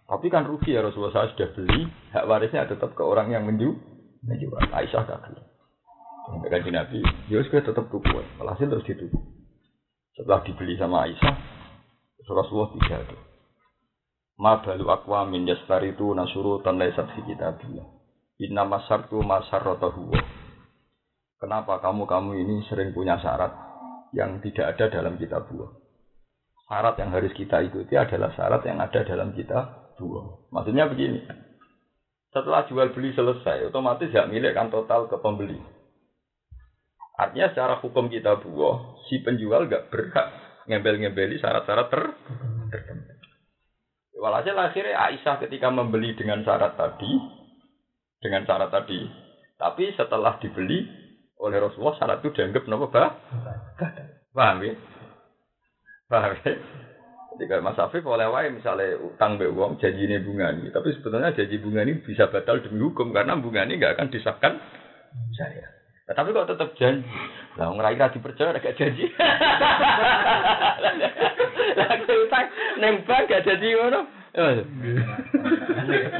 Tapi kan rugi ya Rasulullah saya sudah beli hak warisnya tetap ke orang yang menju menjual. Aisyah gak beli. Dengan Nabi, ya gue tetap tuku. Walhasil terus dituku. Setelah dibeli sama Aisyah, Rasulullah ada. Ma balu akwa min yastari itu nasuru tan laisat fi kitabillah. Inna masartu masarrotahu Kenapa kamu-kamu ini sering punya syarat yang tidak ada dalam kitab buah? Syarat yang harus kita ikuti adalah syarat yang ada dalam kitab buah. Maksudnya begini. Setelah jual beli selesai, otomatis hak milik kan total ke pembeli. Artinya secara hukum kita buah, si penjual gak berhak ngembel-ngembeli syarat-syarat ter tertentu. Walhasil akhirnya Aisyah ketika membeli dengan syarat tadi, dengan syarat tadi, tapi setelah dibeli oleh Rasulullah syarat itu dianggap nopo bah? Paham ya? Paham ya? Kalau Mas Afif oleh wae misalnya utang be uang janji ini bunga ini, tapi sebetulnya janji bunga ini bisa batal demi hukum karena bunga ini nggak akan disahkan saya. Nah, tapi kok tetap janji. Lah wong ora dipercaya gak janji. Lah utang neng bank gak janji ngono.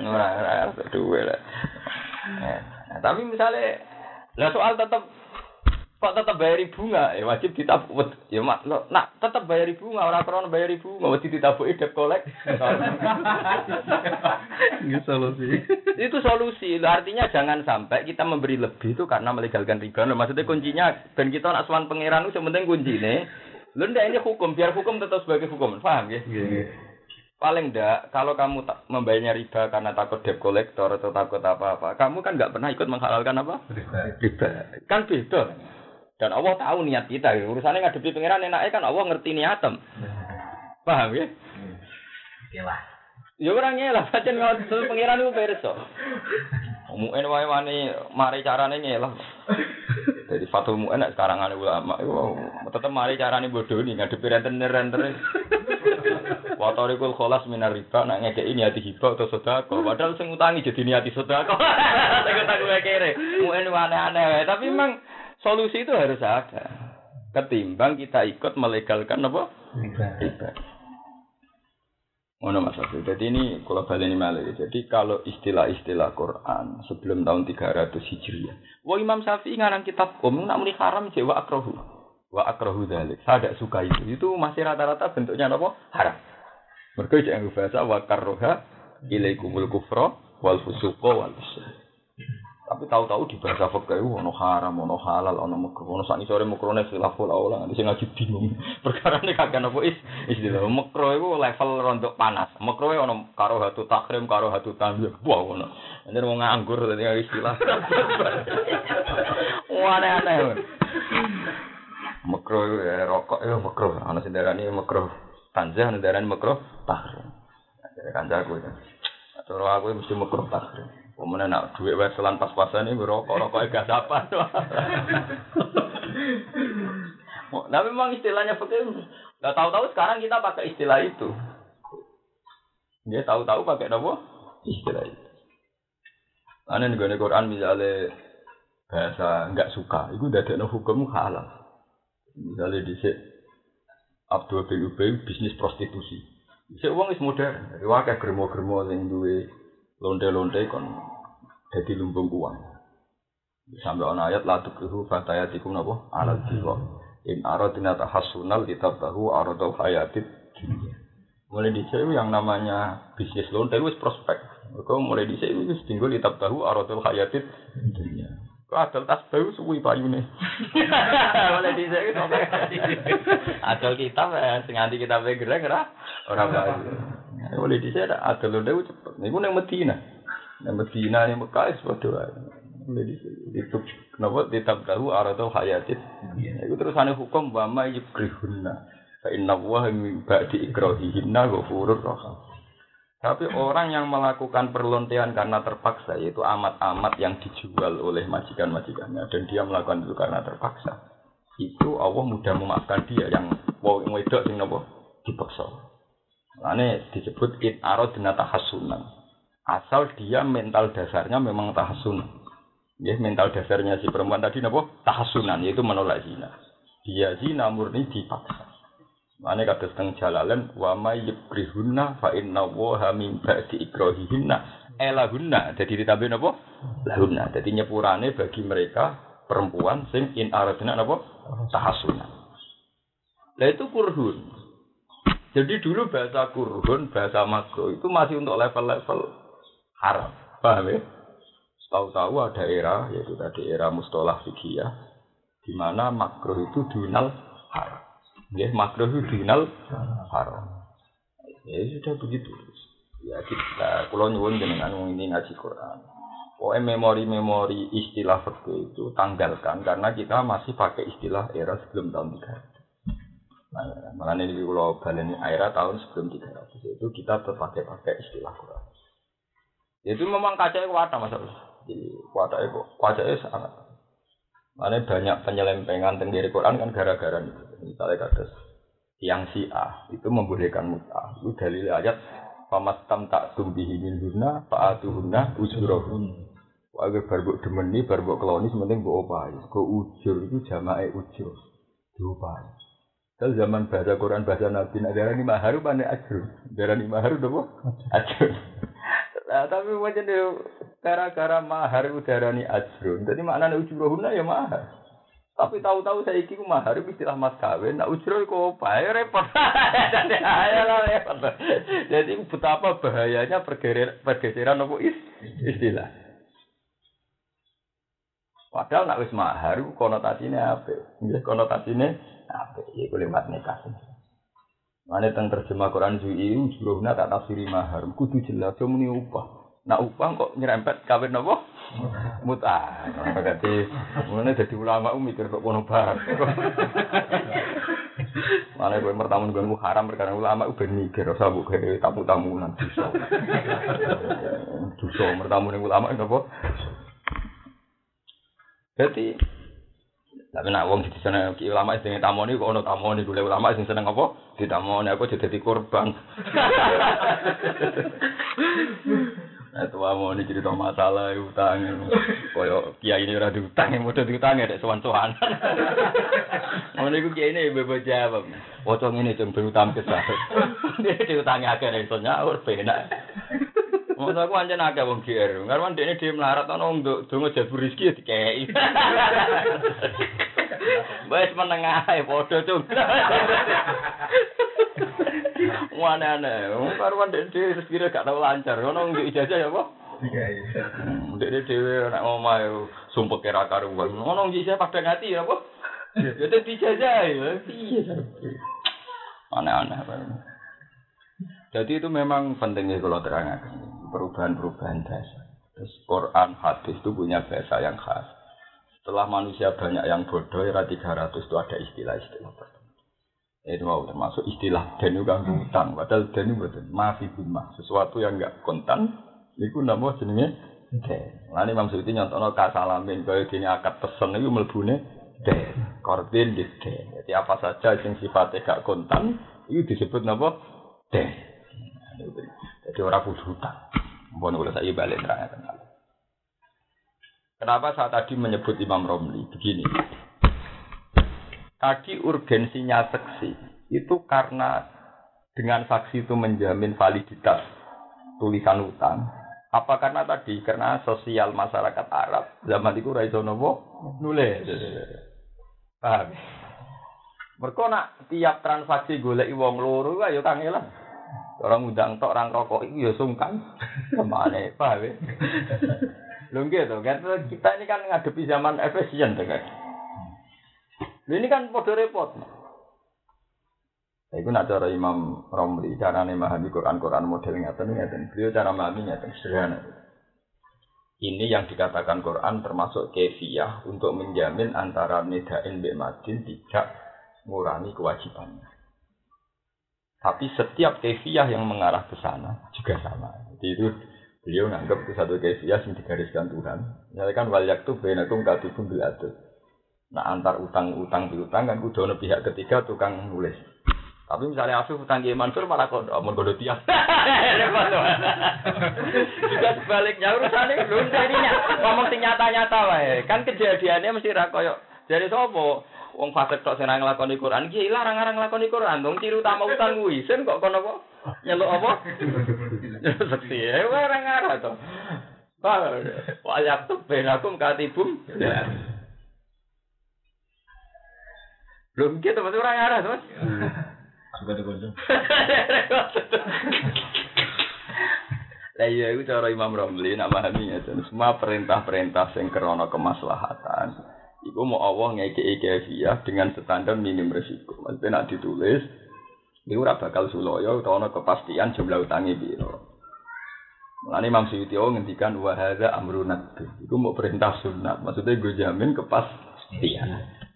Ora ora duwe lah. Nah, tapi misalnya lah soal tetap kok tetap bayar bunga ya wajib ditabuk. Ya mak lo nak tetap bayar bunga orang krono bayar bunga wajib ditabuk debt kolek. Itu solusi. Itu solusi. Lo artinya jangan sampai kita memberi lebih itu karena melegalkan riba. Lo maksudnya kuncinya dan kita nak suan pangeran itu penting kunci nih lo ndak ini hukum. Biar hukum tetap sebagai hukum. Paham ya? Paling ndak kalau kamu tak membayarnya riba karena takut debt collector atau takut apa-apa kamu kan nggak pernah ikut menghalalkan apa? Riba. Kan beda dan Allah tahu niat kita. Urusannya ngadepi pangeran enaknya kan Allah ngerti niatem. Paham ya? lah. Ya orang lah, pancen ngono pangeran itu perso. Muen wae wani mari carane ngelah. Jadi fatul muen sekarang ada ulama, tetep mari carane bodoh nih ngadepi renten-renten. Watorikul kholas minar riba nak ngekei niati hibah atau sodako. Padahal sing utangi jadi niati sodako. Saya kata gue kere. Muen aneh-aneh. Tapi memang Solusi itu harus ada. Ketimbang kita ikut melegalkan apa? Riba. Ngono Mas Abdul. Jadi ini kalau ini malah. Jadi kalau istilah-istilah Quran sebelum tahun 300 Hijriah. Wah Imam Syafi'i ngarang kitab kum nak muni haram jewa akrohu. Wa akrohu dalik. Saya tidak suka itu. Itu masih rata-rata bentuknya apa? Haram. Mereka jangan bahasa wa karroha ilaikumul kufro wal fusuko wal fusuko. Aku tahu-tahu di bahasa fikih ono haram, ono halal, ono makruh, ono sak sore makrone khilaful aula, nanti sing ngaji bingung. Perkara ini kagak apa is istilah makruh itu level rontok panas. Makruh ono karo hatu takrim, karo hatu tanzih. Wah ono. Ini mau nganggur tadi istilah. Wah aneh-aneh. Makruh ya rokok ya makruh. Ana sing darani makruh tanzih, ana darani makruh takrim. Jadi kancaku ya. Terus aku mesti makruh takrim. Kemudian nak duit weselan pas-pasan ini rokok rokok gak apa Nah memang istilahnya begitu. Gak tahu-tahu sekarang kita pakai istilah itu. Dia tahu-tahu pakai apa? Istilah itu. Karena nih Quran misalnya bahasa nggak suka, itu udah ada hukum halal. Misalnya di Abdul bin Ubay bisnis prostitusi. Bisa uang is modern. Wakai germo-germo yang duwe lonte-lonte kon jadi lumbung uang. Sampai on ayat la tukrihu fatayatikum napa alal jiwa. In aradina tahassunal kitab tahu aradul hayatid Mulai di sini yang namanya bisnis lonte itu prospek. Kau mulai di sini wis tinggal kitab tahu aradul hayatid dunia. Adol tas baru suwi payune. Mulai di sini adol kitab sing anti kitab gerak ora ora bayu. Mulai di sini adol lonte cepet. Niku nang Medina. Nang Medina ning Mekah wis padha wae. Jadi itu kenapa tahu aradul hayatit. Itu terusane hukum wa ma yukrihunna. Fa inna wa min ba'di ikrahihinna ghafurur rahim. Tapi orang yang melakukan perlontean karena terpaksa yaitu amat-amat yang dijual oleh majikan-majikannya dan dia melakukan itu karena terpaksa. Itu Allah mudah memaafkan dia yang mau wedok sing napa dipaksa. Ini disebut in arad tahassunan. Asal dia mental dasarnya memang tahasun. Ya, mental dasarnya si perempuan tadi napa? Tahasunan yaitu menolak zina. Dia zina murni dipaksa. Mane kata setengah jalalen wa may yukrihunna fa inna wa min ba'di ikrahihinna elahunna. Jadi ditambahin napa? Lahunna. Jadi nyepurane bagi mereka perempuan sing in aradna napa? Tahasunan. Lah itu kurhun. Jadi dulu bahasa kurhun, bahasa makro itu masih untuk level-level haram. Paham ya? Tahu-tahu ada era, yaitu tadi era mustolah fikih di mana makruh itu dunal haram. Ya, makruh itu dunal haram. Ya sudah begitu. Ya kita, kalau nyuwun dengan ini ngaji Quran. Pokoknya memori-memori istilah fikih itu tanggalkan karena kita masih pakai istilah era sebelum tahun 300. Nah, malah ini kalau balen era tahun sebelum 300 itu kita terpakai pakai istilah Quran. Itu memang kaca kuat mas Jadi kaca itu sangat. Mana banyak penyelempengan tenggiri Quran kan gara-gara itu. Misalnya kata yang si A itu membolehkan muta. Itu dalil ayat pamat tam tak tumbihi min huna faatuhuna ujurahun. Wajar barbuk demeni, barbuk keloni, sementing bu opai. Go ujur itu jamae ujur, diopai. Kalau zaman bahasa Quran bahasa Nabi, nah darah ini maharu mana ajur, darah ini maharu dong ajur. Nah, tapi macam gara-gara mahar udarani ajrun. Jadi maknanya ujrohuna ya mahar. Tapi tahu-tahu saya iki mahar istilah mas kawin, nak ujroh kok apa? Ya repot. Jadi lah repot. Jadi betapa bahayanya pergeseran apa is istilah. Padahal nak wis mahar konotasinya apa? Ya konotasinya apa? Ya kulimat nikah. Mana tentang terjemah Quran Zui juruhna tak tafsiri mahar. Kudu jelas yo muni upah. Nak upah kok nyerempet kawin napa? Muta. Berarti mulane dadi ulama mikir kok kono bar. Mana gue mertamun gue haram perkara ulama udah mikir usah bu kayak tamu tamunan dosa. Dosa mertamu ning ulama napa? Jadi tapi nak wong di sana ulama sing tamoni kok ono tamoni gue ulama sing seneng apa? Ditamoni aku jadi korban. Nah, tua mau ini cerita masalah utang. Koyo kiai ini ora diutang, yang mau diutang ya, sewan sewan. Mau nih kiai ini bebas jawab. Wocong ngene cuma berutang ke saya. Dia diutangnya agak dari soalnya awal pena. Mau aku anjir naga bang kiai. Karena dia ini dia melarat, tolong untuk tunggu jatuh rizki ya, kiai. Wes menengah ae padha cung. Wane-ane, karuan dhewe sekira gak tau lancar. Ono njuk ijazah ya apa? Hmm, Dek dhewe nek omah sumpek kira karuan. Ngono iki saya pada ngati ya apa? Ya dadi dijajah ya. Piye Aneh-aneh. Jadi itu memang pentingnya kalau terangkan perubahan-perubahan dasar. Terus Quran, hadis itu punya bahasa yang khas. Setelah manusia banyak yang bodoh, era 300 itu ada istilah-istilah. Itu mau termasuk istilah dan juga utang. Padahal dan itu betul. Maafi bimah. Sesuatu yang enggak kontan, itu nama jenenge den. Lan Imam Suyuti nyontono kasalamin kaya dene akad pesen iku mlebune den. Kordin di den. Jadi apa saja yang sifatnya gak kontan, itu disebut napa? Den. Jadi orang kudu hutang. Mohon kalau saya balik terangkan. Kenapa saya tadi menyebut Imam Romli begini? Tadi urgensinya saksi itu karena dengan saksi itu menjamin validitas tulisan utang. Apa karena tadi karena sosial masyarakat Arab zaman itu raiso nopo nulis. Paham? Nak tiap transaksi golek wong loro ayo kangelan. Orang undang tok orang rokok itu ya sungkan. Ke mana paham ya? Lho gitu kan kita ini kan ngadepi zaman efisien kan. Lho ini kan podo repot. Iku nak cara Imam Romli cara memahami Quran-Quran model ngeten ngeten. Beliau cara memahami ngeten sederhana. Ini yang dikatakan Quran termasuk kefiyah untuk menjamin antara nidain mbek madin tidak mengurangi kewajibannya. Tapi setiap kefiyah yang mengarah ke sana juga sama. Jadi itu beliau nganggap itu satu kefiyah yang digariskan Tuhan. Misalnya kan tuh benakum katibun bil adil. Nah antar utang-utang piutang kan kudu pihak ketiga tukang nulis. Tapi misalnya Afif utang Kiai Mansur malah kok mau godo tuh. Juga sebaliknya urusannya belum jadinya ngomong sing nyata-nyata wae. Kan kejadiannya mesti ra koyo jadi sopo wong fasik tok sing nglakoni Quran iki larang-larang nglakoni Quran dong ciri utama utang kuwi sen kok kono apa nyeluk apa seksi ya ora ngarah to Wa yaktub bainakum katibum Belum gitu, masih orang arah, mas. Suka dikunjung. Lah iya itu cara Imam Romli nak pahami ya semua perintah-perintah sing krana kemaslahatan iku mau Allah ngekei kefiyah dengan standar minim resiko. Maksudnya nak ditulis iku ora bakal suloyo utawa ana kepastian jumlah utangi piro. Mulane Imam Suyuti ngendikan wa hadza amrun Iku mau perintah sunat. Maksudnya gue jamin kepastian.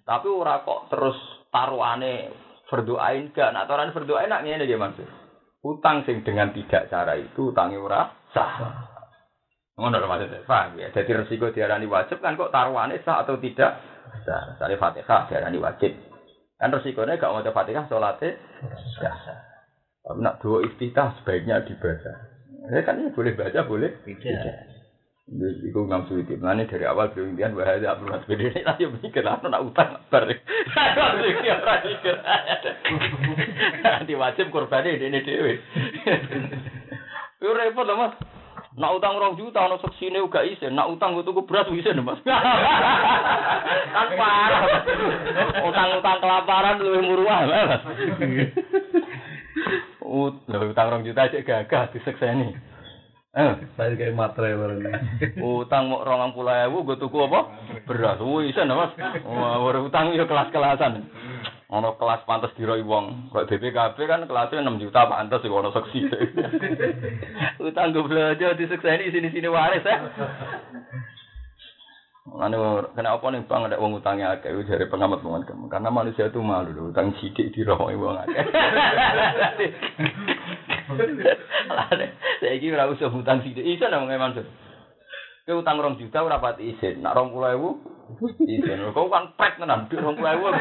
Tapi ora kok terus taruhane berdoain gak. Nah, taruhan berdoain nak ngene maksud. Utang sing dengan tidak cara itu utangi ora sah. Ngono lho maksudnya. Paham ya? Jadi resiko diarani wajib kan kok taruhane sah atau tidak? Sah. Misalnya Fatihah diarani wajib. Kan resikonya gak mau Fatihah sholatnya sah. Tapi nak dua iftitah sebaiknya dibaca. Ya kan ini boleh baca, boleh tidak. Iku Imam Suyuti. Mengenai dari awal beliau impian bahwa ada perlu sepeda ini lah yang mikir lah nak utang bar. Nanti wajib korban ini ini dewi. Itu repot lah mas. Nak utang rong juta, nak seksi ini juga isen. Nak utang gue tuku beras isen mas. kan parah. Utang-utang kelaparan lebih murah mas. Utang rong juta aja gagah disekseni. Eh, saya kayak matre bareng. Utang mau rong puluh ewu, gue tuku apa? Beras, wih bisa mas. Wah, utang itu kelas-kelasan. Ono kelas pantas diroi wong. Kok BPKB kan kelasnya 6 juta pantas sih ono seksi. Utang gue belajar di seksa ini sini-sini waris ya. Anu kena apa nih bang ada uang utangnya akeh dari pengamat pengamat karena manusia itu malu utang sidik di roh uang akeh. Saya kira ora usah utang sidik. Isa nang Mansur. Ke utang rong juta ora pati isin. Nak rong puluh ewu isin. Kau kan prek tenan duit rong puluh ewu.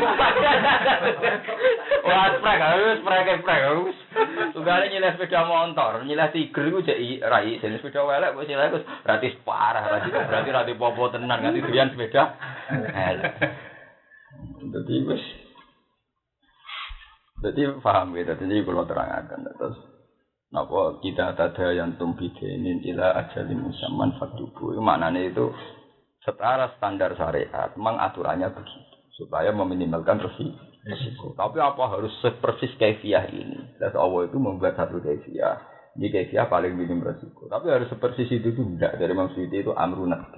Wah prek harus prek prek. Tugale nyileh sepeda motor, nyileh tiger iku jek ra isin. Sepeda welek kok nyileh wis berarti parah berarti ra popo tenan nganti doyan sepeda. Jadi wis jadi paham ya, jadi kalau terangkan terus Napa kita tada yang ini ila ajalin musamman faktubu. Maknanya itu setara standar syariat, memang aturannya begitu supaya meminimalkan resiko. Tapi apa harus sepersis kefiah ini? Dan Allah itu membuat satu kefiah Ini kayaknya paling minim resiko. Tapi harus seperti itu itu tidak. Dari Suyuti itu amrunat.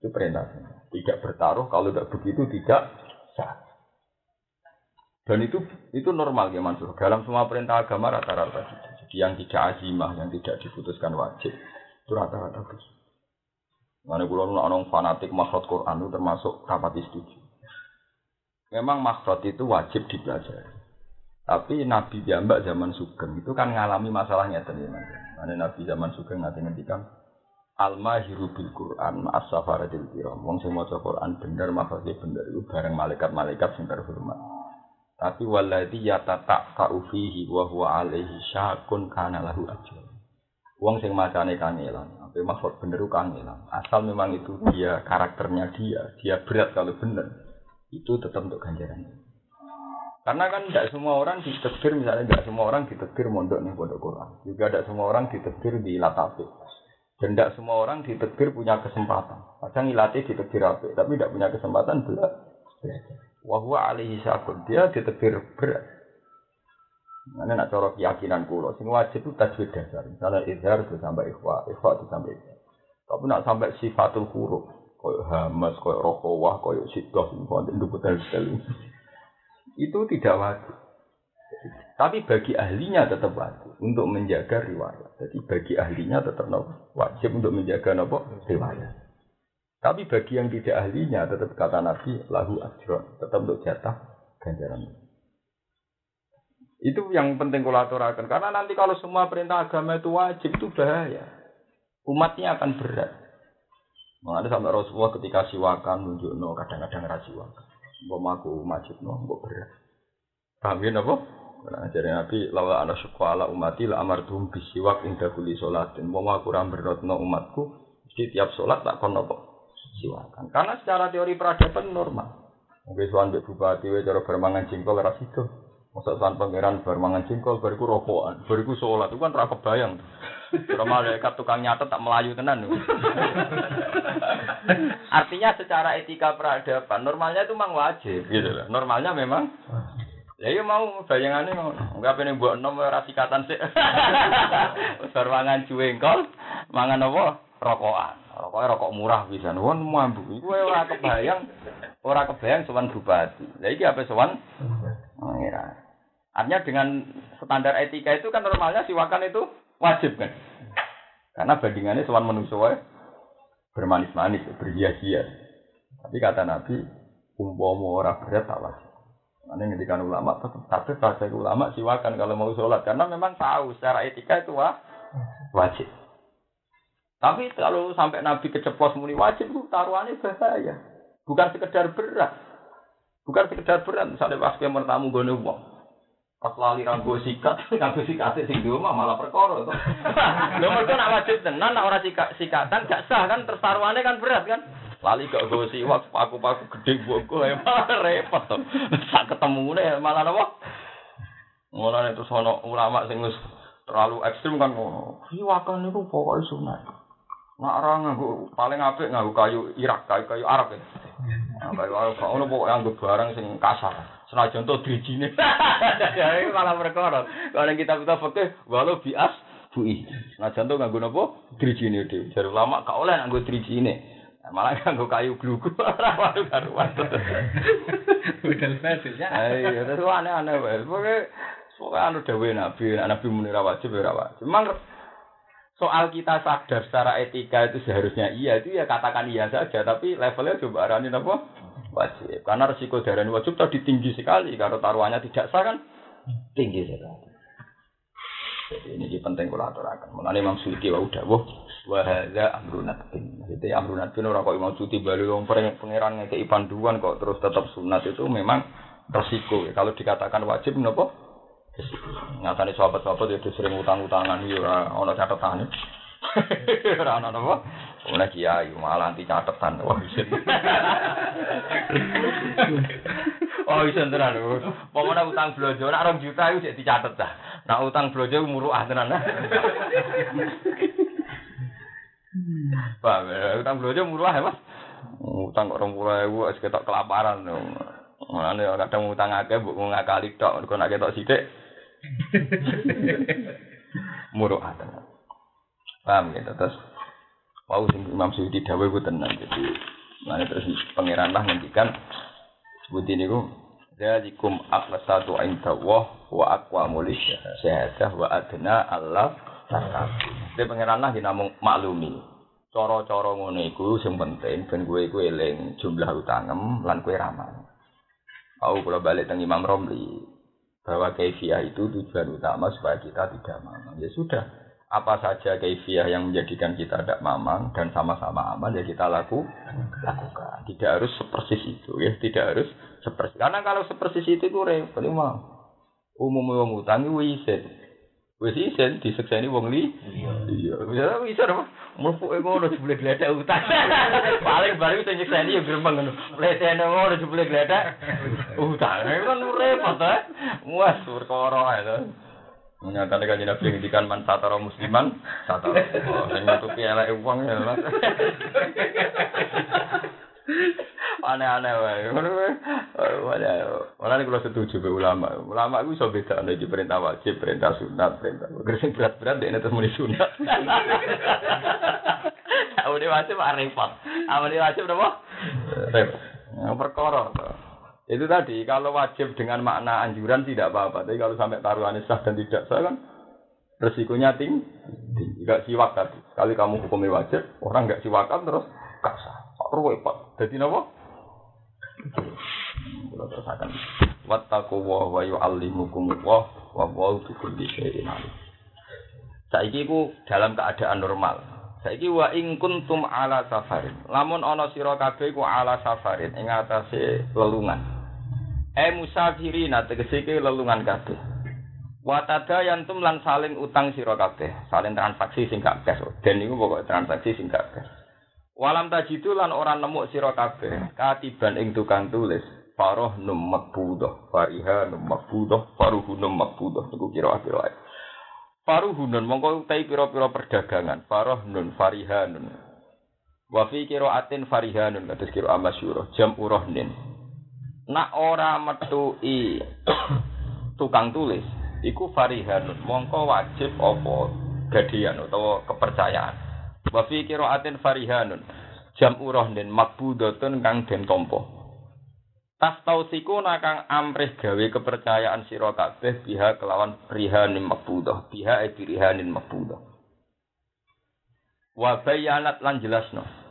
Itu perintahnya. Tidak bertaruh kalau tidak begitu tidak sah. Dan itu itu normal ya Mansur. Dalam semua perintah agama rata-rata gitu. Yang tidak azimah, yang tidak diputuskan wajib, itu rata-rata begitu. Mana kulo orang fanatik makhraj Quran itu termasuk rapat setuju. Memang makhraj itu wajib dipelajari. Tapi Nabi Jambak zaman Sugeng itu kan ngalami masalahnya teman Mana Nabi zaman Sugeng nanti ngendikan Al-mahiru bil Quran ma'as safaratil kiram. Wong sing maca Quran bener makhluknya bener itu bareng malaikat-malaikat sing terhormat. Tapi waladhi yatata fihi wa huwa alaihi syakun kana lahu ajr. Wong sing macane kangelan, apa makhluk bener kangelan. Asal memang itu dia karakternya dia, dia berat kalau bener. Itu tetap untuk ganjarannya. Karena kan tidak semua orang ditekdir, misalnya tidak semua orang ditekdir mondok nih pondok Quran. Juga tidak semua orang ditekdir di latafi. Dan tidak semua orang ditekdir punya kesempatan. Kadang ilatih ditekdir apa, tapi tidak punya kesempatan belajar. Wahwa alaihi syakun. Dia ditekdir berat. Mana nak corok keyakinan kulo, sing wajib itu tajwid dasar. Misalnya izhar itu sampai ikhwa, ikhwa itu sampai izhar. Tapi nak sampai sifatul huruf, koyo hamas, koyo rohowah, koyo sidoh, itu betul itu tidak wajib. Tapi bagi ahlinya tetap wajib untuk menjaga riwayat. Jadi bagi ahlinya tetap wajib untuk menjaga nopo riwayat. Tapi bagi yang tidak ahlinya tetap kata Nabi lahu ajron, tetap untuk jatah ganjaran. Itu yang penting kulaturakan karena nanti kalau semua perintah agama itu wajib itu bahaya. Umatnya akan berat. Mengenai sampai Rasulullah ketika siwakan nunjuk no kadang-kadang rasiwakan. Mbok maku majid no, mbok berat. Paham ya napa? Nah, jadi Nabi lawa ana ala umati la amartum bisiwak inda kulli sholatin. Mbok maku ora no umatku, mesti tiap sholat tak kon napa? Siwakan. Karena secara teori peradaban normal. Mungkin soal mbek bupati cara bermangan jengkol ora sido. Masa soal pangeran bermangan jengkol bariku rokokan, bariku sholat itu kan ora kebayang. Kalau malaikat tukang nyatet tak melayu tenan. Artinya secara etika peradaban normalnya itu memang wajib gitu loh. Normalnya memang Ya iya mau bayangannya mau enggak pengen buat nom ora sikatan sih. Besar mangan cuengkol, mangan apa? Rokokan. Rokoknya rokok murah bisa nuwun mambu. Iku ora kebayang ora kebayang sowan bupati. Lah iki apa sowan? Pengiran. Artinya dengan standar etika itu kan normalnya siwakan itu wajib kan. Karena bandingannya sowan manusia bermanis-manis, berhias-hias. Tapi kata Nabi, umpama ora berat tak wajib. Ngendikan ulama tetap tapi bahasa ulama siwakan kalau mau sholat karena memang tahu secara etika itu wah, wajib. Tapi kalau sampai Nabi keceplos muni wajib itu taruhannya bahaya. Bukan sekedar berat. Bukan sekedar berat. Misalnya pas dia mertamu gue uang. Pas lali ranggo sikat, ranggo sikat sing di rumah malah perkara. Lho mergo nak wajib tenan nak ora sikat sikatan gak sah kan terus taruhannya kan berat kan. Lali gak gue siwak paku-paku gede buku ya malah repot to. Sak ketemu nih malah apa? Mulane terus ono ulama sing terlalu ekstrim kan ngono. Siwakan niku pokoke sunat. Nak ora nganggo paling apik nganggo kayu Irak, kayu kayu Arab ya. Nah, kayu Arab kok ono pokoke nganggo barang sing kasar. Senajan to drijine. Ya malah perkara. Kalau kita kita fikih walau bias bui. Senajan to nganggo napa? Drijine dhewe. Jare ulama gak oleh nganggo drijine. Malah nganggo kayu glugu ora wae karuan. Udah spesial ya. Ayo, terus aneh-aneh wae. Pokoke pokoke anu dawuhe Nabi, Nabi muni ra wajib ora wajib. Memang soal kita sadar secara etika itu seharusnya iya itu ya katakan iya saja tapi levelnya coba arani apa wajib. Karena resiko darah wajib tadi tinggi sekali. Kalau taruhannya tidak sah kan tinggi sekali. Jadi ini penting kalau aturakan. Mengenai Imam Suyuti wa udah wah wahada amrunat bin. Jadi amrunat bin orang kok Imam Suyuti balik orang pangeran ngekei panduan kok terus tetap sunat itu memang resiko. Kalau dikatakan wajib nopo nyatane sahabat-sahabat itu sering utang-utangan ya ora ana catetane. Ora ana napa? Ora kiai malah anti catetan. Wah, isin. Oh, isin tenan. Pokoknya utang blojo nak 2 juta iku sik dicatet dah. Nak utang blojo muruah tenan. Pak, utang blojo muruah ya, Mas? Utang kok 20.000 wis ketok kelaparan. Mulane kadang utang akeh mbok ngakali tok, kok nak ketok sithik. muru'atan. Paham gitu terus Wau sing Imam Suyuti dawuh ku tenan. Jadi mana terus pangeran lah ngendikan sebut ini ku Zalikum aqsatu inda Allah wa aqwamu syahadah wa adna Allah takabu. Dia pangeran lah dinamung maklumi. Cara-cara ngono iku sing penting ben kowe iku eling jumlah utangem lan kowe ramal. Aku kalau balik teng Imam Romli bahwa kaifiah itu tujuan utama supaya kita tidak mamang. Ya sudah, apa saja kaifiah yang menjadikan kita tidak mamang dan sama-sama aman ya kita laku lakukan. Tidak harus sepersis itu ya, tidak harus sepersis. Karena kalau sepersis itu itu repot. Umum wong utang itu. Wis isin disekseni wong li. Iya. Bisa bisa apa? Mlebu ngono jebule gledek utang. Paling bari sing nyekseni ya gremeng ngono. Letene ngono jebule gledek utang. Kan repot ta. Muas perkara ae Menyatakan kan Nabi ngendikan man satara musliman satara. Oh, sing nutupi eleke wong ya. Aneh-aneh wae. Wae. Ora nek kula setuju be ulama. Ulama iku iso beda nek perintah wajib, perintah sunat, perintah. Gresing berat-berat dek terus muni sunat. Awalnya wajib repot. Awalnya wajib apa? Repot. Perkara. Itu tadi, kalau wajib dengan makna anjuran tidak apa-apa. Tapi kalau sampai taruhannya sah dan tidak sah kan resikonya tinggi. Enggak siwak tadi. Sekali kamu hukumnya wajib, orang enggak siwakan terus gak sah. Repot. Jadi apa? Kalau terus akan wattaku wa wa yu'allimukum wa wa wa bikulli syai'in. Saiki ku dalam keadaan normal. Saiki wa ing kuntum ala safarin. Lamun ana sira kabeh ku ala safarin ing atase lelungan. E musafirina tegese ke lelungan kabeh. Watada yantum lan saling utang sira kabeh, saling transaksi sing gak cash. Den niku pokok transaksi sing gak cash. Walam tajidu lan ora nemu sira kabeh, katiban ing tukang tulis. Faroh num makbudah, fariha num makbudah, faruhu num makbudah. Niku kira akhir wae. Faruhunun mongko utai pira-pira perdagangan. Faroh nun farihanun. Wa fi qiraatin farihanun kados kira amasyura jam urohnin nak ora metui tukang tulis iku farihanun mongko wajib apa gadian utawa kepercayaan wa fi qiraatin farihanun jam urohnin makbudatun kang den tampa tas tausiku nakang amrih gawe kepercayaan sira kabeh biha kelawan rihanin makbudah biha e rihanin makbudah wa bayanat lan jelasno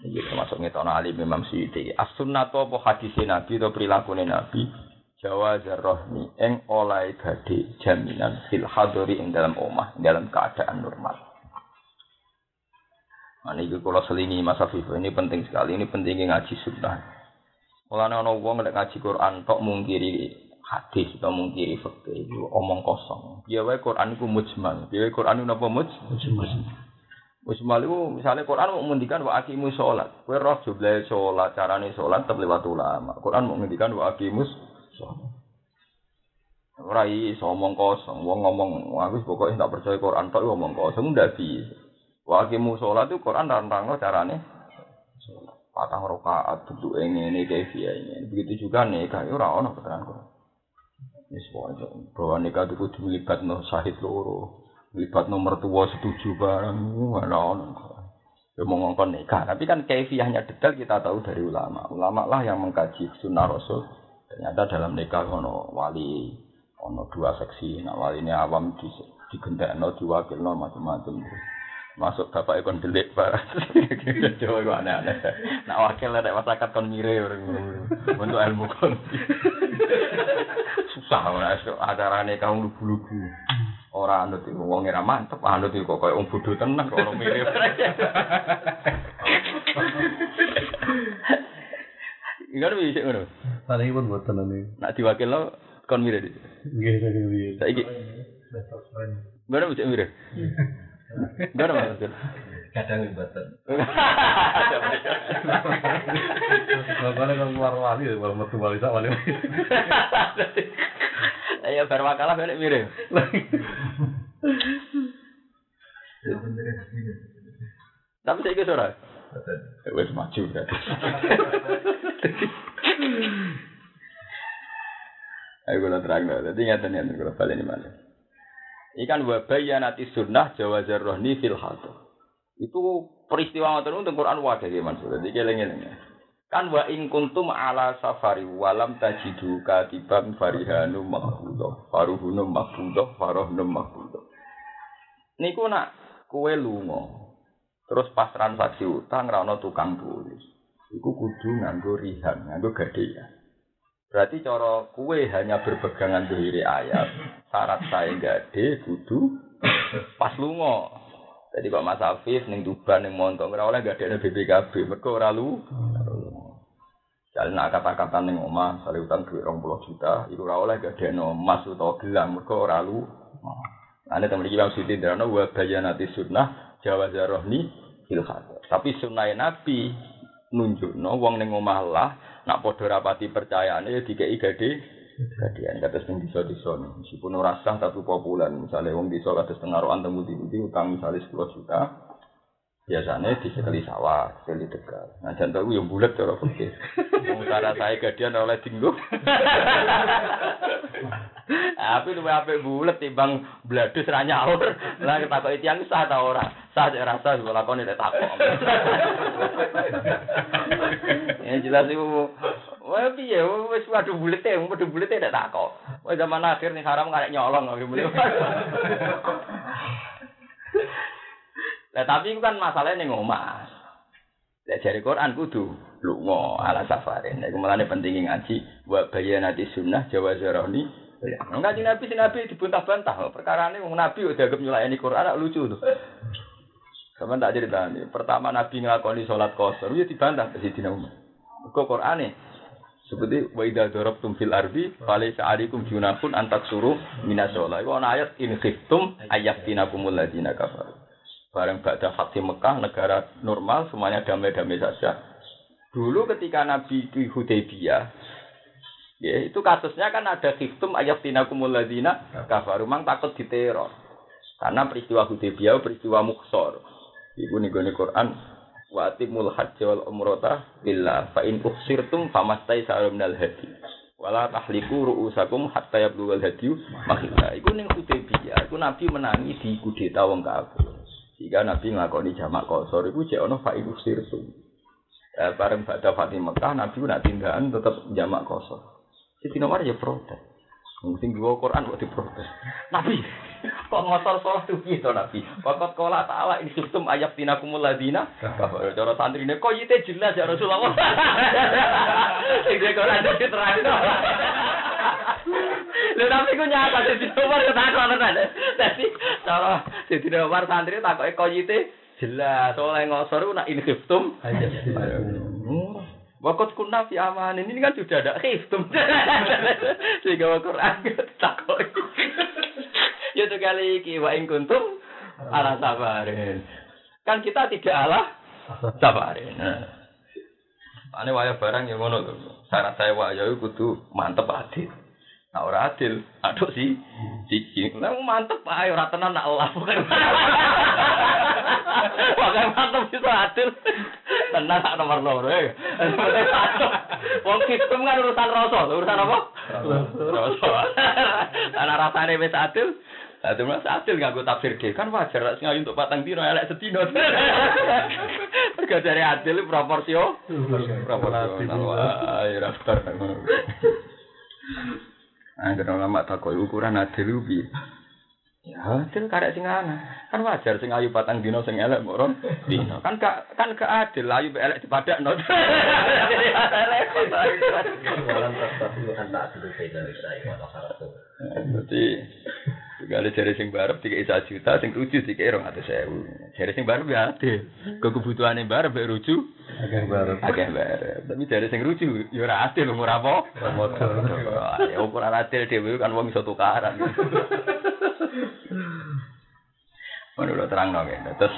Ini termasuk ngetono alim Imam Syuuti. As-sunnatu apa hadise Nabi atau perilaku Nabi? Jawa zarrohmi eng oleh gade jaminan fil hadori ing dalam omah, dalam keadaan normal. Nah, ini kalau selingi masa Fifu ini penting sekali. Ini pentingnya ngaji sunnah. Mulane ana wong nek ngaji Quran tok mungkiri hadis atau mungkiri fikih itu omong kosong. Piye wae Quran iku mujmal. Piye wae Quran napa mujmal. Wis malu misalnya Quran mau menghentikan wa aqimu sholat. Kowe roh jumlah sholat, carane sholat tetep lewat ulama. Quran mau menghentikan wa aqimus sholat. Ora iso omong kosong, wong ngomong aku pokoknya tak percaya Quran tok ngomong kosong ndak bisa. Wa aqimu sholat itu Quran rantang carane? Sholat. Patang rakaat duduk ini ini kefia ini. Begitu juga nikah ora ono keterangan Quran. Wis wae bahwa nikah itu kudu melibatno syahid loro libat nomor tua setuju barang mana ono ya mau ngongkon nikah. Tapi kan kefiahnya detail kita tahu dari ulama. Ulama lah yang mengkaji sunnah rasul. Ternyata dalam nikah ono wali ono dua seksi. Nah wali ini awam di digentek no diwakil no macam-macam masuk bapak ikon delik barang Jawa itu aneh-aneh nak wakil ada masyarakat kon mire untuk ilmu kon susah acara nikah lugu-lugu Ora anut iku wong ora mantep, anut iku kok wong bodho tenan kok ora mirip. Ikan bisa ngono. Paling pun buat tenan iki. Nak diwakil kon mirip. Nggih, nggih, nggih. Saiki. Mana bisa mirip? Mana maksud? Kadang mboten. Bagaimana kalau keluar wali, kalau metu wali sak wali. Ayo bar wakalah balik mirip. Tapi saya ikut ora. Wes maju kan. Ayo kalau terang. Jadi nyata nyata kalau balik di mana. Ikan wabayanati sunnah jawazar rohni fil hadar. Itu peristiwa ngoten untuk Quran wadah ya maksud. Jadi keleng Kan wa in kuntum ala safari walam tajidu katiban farihanu makbudah. Faruhunum makbudah, farohnum makbudah. Niku nak kue lunga. Terus pas transaksi utang ra ono tukang tulis. Iku kudu nganggo rihan, nganggo gadean. Berarti cara kue hanya berpegangan dohiri ayat. Syarat saya gade kudu pas lunga. Jadi kok Mas Afif ning Tuban ning Montong ora oleh gade BPKB, mergo ora lu. Jadi nak kata-kata ning omah, sale utang duit 20 juta, iku ora oleh gade emas utawa gelang, mergo ora lu. Ane temen iki Bang Siti nderano wa bayanati sunnah jawa zarohni fil Tapi sunnah Nabi nunjukno wong ning omah lah nak padha rapati percayaane ya dikeki gade gadian kados ning desa-desa meskipun ora sah tapi populer misalnya wong desa kados tengaruan temu di utang misalnya 10 juta biasanya disekeli sawah, sekali tegal. Nah, jantung yang bulat cara. Wong cara saya gadian oleh dinggo. Tapi lu apa bulat timbang bladus ra nyaur. Lah ketakoki tiyang sah ta ora? Sah cek rasa lakone nek takok. Ya jelas iku Wah piye wis waduh bulete, waduh bulete nek takok. Wah zaman akhir nih haram ngarek nyolong ngene. Lah tapi kan masalahnya ning omah. Lah jari Quran kudu lunga ala safarin. Iku melane penting ngaji wa bayanati sunnah jawa zaroni. Enggak di Nabi, Nabi dibantah-bantah. Perkara ini Nabi udah agak nyulayani Quran, lucu tuh. Sama tak cerita nih. Pertama Nabi ngelakoni sholat kosor, ya dibantah ke Sidina Umar. Kok Quran nih? Seperti wa idza darabtum fil ardi falaysa alaikum junahun antak suruh minasola. Itu ayat in khiftum ayaftinakumul ladina kafaru. Bareng pada Fatih Mekah, negara normal, semuanya damai-damai saja. Dulu ketika Nabi di Hudaybiyah, ya, itu kasusnya kan ada khiftum ayat tinakumul ladina kafaru, mang takut diteror. Karena peristiwa Hudaybiyah peristiwa muksor. Ibu nih Quran, wa atimul hajj wal umrata billah fa in ukhsirtum famastai minal hadi wala tahliku ru'usakum hatta yablughal hadi makhila iku ning iku Nabi menangi di kudeta wong kafir jika Nabi nglakoni jamak kosor iku cek ana fa usir tu. Eh, bareng pada Fatih Mekah Nabi nak tindakan tetap jamak kosor. Siti nomor ya protes. Mungkin dua Quran kok diprotes. Nabi, kok ngotor sholat tuh gitu Nabi. Pokok kola ta'ala ini sistem ayat tinakumul ladina. Cara santri ini kok jelas ya Rasulullah. Sing Quran itu terang. Lha tapi ku nyata dadi nomor ketakon tenan. Dadi cara dadi nomor santri takoke koyite jelas oleh ngosor nak inkhiftum aja. Waktu kuna fi aman ini kan sudah ada khiftum. Sehingga Quran takoki. Ya tuh kali iki wa ing kuntum ala sabarin. Kan kita tidak ala sabarin. Nah. Ane waya barang yang ngono tuh. Syarat saya waya kudu mantep adil. Nah ora adil, aduh sih, cici. Lah mantep ae ora tenan nak Allah. Pokoke mantep bisa adil. Tenan sak nomor loro. Eh. Wong sistem kan urusan rasa, urusan apa? Rasa. Ana rasane wis adil. Adil mas adil nganggo tafsir dhewe kan wajar lek sing untuk patang dino elek sedino. Mergo dari adil proporsio. Proporsional. Wah, ya raftar. Angger ulama takoi ukuran adil piye? Ya, adil karek sing ana. Kan wajar sing ayu patang dino sing elek mbok dino. Kan gak kan gak adil ayu elek dipadakno. Berarti Gale jari sing barep tiga isa juta, sing ruju tiga erong atau sewu. Jari sing barep ya ade. Kekebutuhan yang barep ya ruju. Agak barep. Agak barep. Tapi jari sing ruju, ya ora ade lho murah apa? Motor. Ya ukuran ade dhewe kan wong iso tukaran. Mana udah terang dong ya. Terus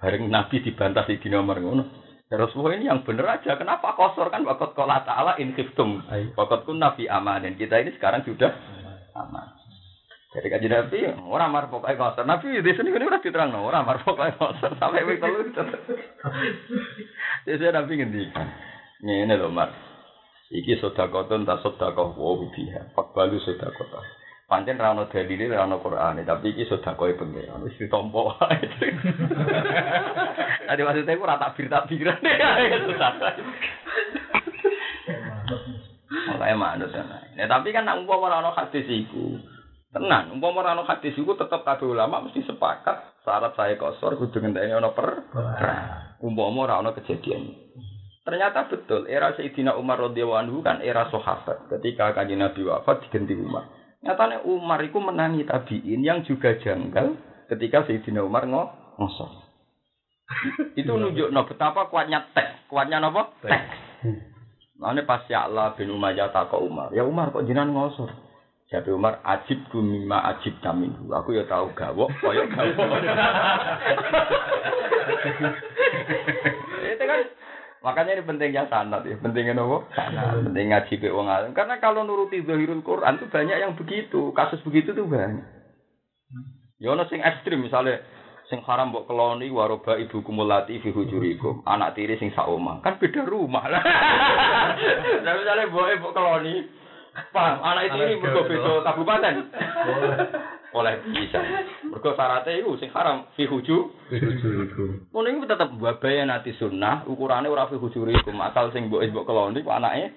bareng Nabi dibantah di nomor ngono. Ya Rasulullah ini yang benar aja. Kenapa kosor kan? Waktu kola ta'ala in khiftum. Waktu kun nabi amanin. Kita ini sekarang sudah aman. Jadi kaji Nabi, orang mar pokoknya kotor. Nabi di sini ini udah diterang, orang mar pokoknya kotor. Sampai wik telu. Jadi Nabi ngendi. Ini loh mar. Iki sodakotun tak sodakoh wow biha. Pak balu sodakotah. Pancen ra ono dalile ra ono Qur'ane, tapi iki sedekah pengen. Wis ditompo. Tadi maksudnya aku rata bir takbiran Makanya manut ya. Nah, tapi kan nak umpama ora ono hadis. Tenan, umpama ora ono hadis iku tetep kabeh ulama mesti sepakat syarat saya kosor kudu ngenteni ono per. Umpama ora ono kejadian. Ternyata betul, era Sayyidina Umar radhiyallahu anhu kan era sahabat. Ketika kanjeng Nabi wafat diganti Umar. Nyatanya Umar itu menangi tabiin yang juga janggal ketika Sayyidina Umar ngo ngosor. itu nunjuk no betapa kuatnya tek, kuatnya apa? Tek. Lalu pas ya Allah bin Umayyah tak Umar, ya Umar kok jinan ngosor? Jadi Umar ajib mimma ajib kamin. Aku ya tahu gawok, koyo gawok. Itu kan makanya ini pentingnya sanad ya, pentingnya nopo? Sanad, penting ngaji wong alim. Karena kalau nuruti zahirul Quran tuh banyak yang begitu, kasus begitu tuh banyak. Ya ono sing ekstrim misalnya sing haram mbok keloni waroba ibu kumulati fi hujurikum anak tiri sing sak omah kan beda rumah lah nah misalnya mbok mbok keloni paham anak tiri mergo beda kabupaten. Oleh bisa. Mergo syaratnya itu sing haram fi huju. Ngono iku tetep babaya nanti sunnah ukurane ora fi hujurikum asal sing mbok mbok keloni ku anake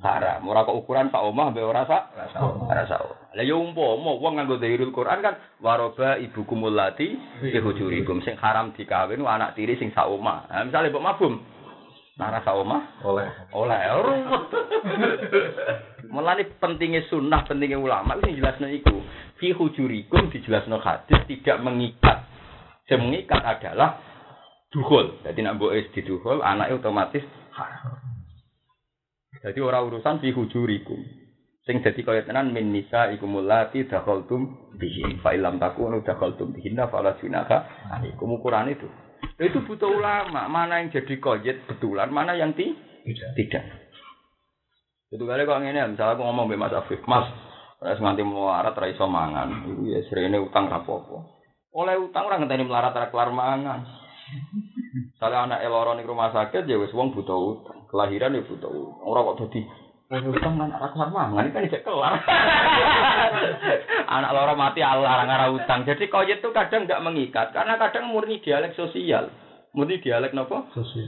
haram. Ora kok ukuran sak omah mbek ora sak ora sak lah ya umpama wong nganggo dhahirul Quran kan waroba ibu kumulati fi hujurikum sing haram dikawin anak tiri sing sak omah. Nah, misale mbok mabum nara sak omah Oleh. oleh ruwet Mulane pentingnya sunnah, pentingnya ulama itu jelasno iku. Fi hujurikum dijelasno hadis tidak mengikat. Yang mengikat adalah duhul. Jadi nak mbok di duhul, anaknya otomatis haram. Jadi orang urusan fi hujurikum. Sing dadi kaya tenan min nisa iku mulati dakhaltum bihin fa illam takunu dakhaltum bihinna fala junaha alaikum ukuran itu. Itu butuh ulama, mana yang jadi koyet betulan, mana yang ti tidak. Itu kali kok ngene, misalnya aku ngomong mbek Mas Afif, Mas, ora nganti melarat ra iso mangan, iku ya srene utang ra apa-apa. Oleh utang ora ngenteni melarat ra kelar mangan. Misalnya anak eloro ning rumah sakit ya wis wong butuh utang, kelahiran ya butuh utang. Ora kok dadi Wong utang lan ora kelar mangan kan kelar. anak loro mati Allah ora utang. Jadi koyet itu kadang nggak mengikat karena kadang murni dialek sosial. Murni dialek nopo? Sosial.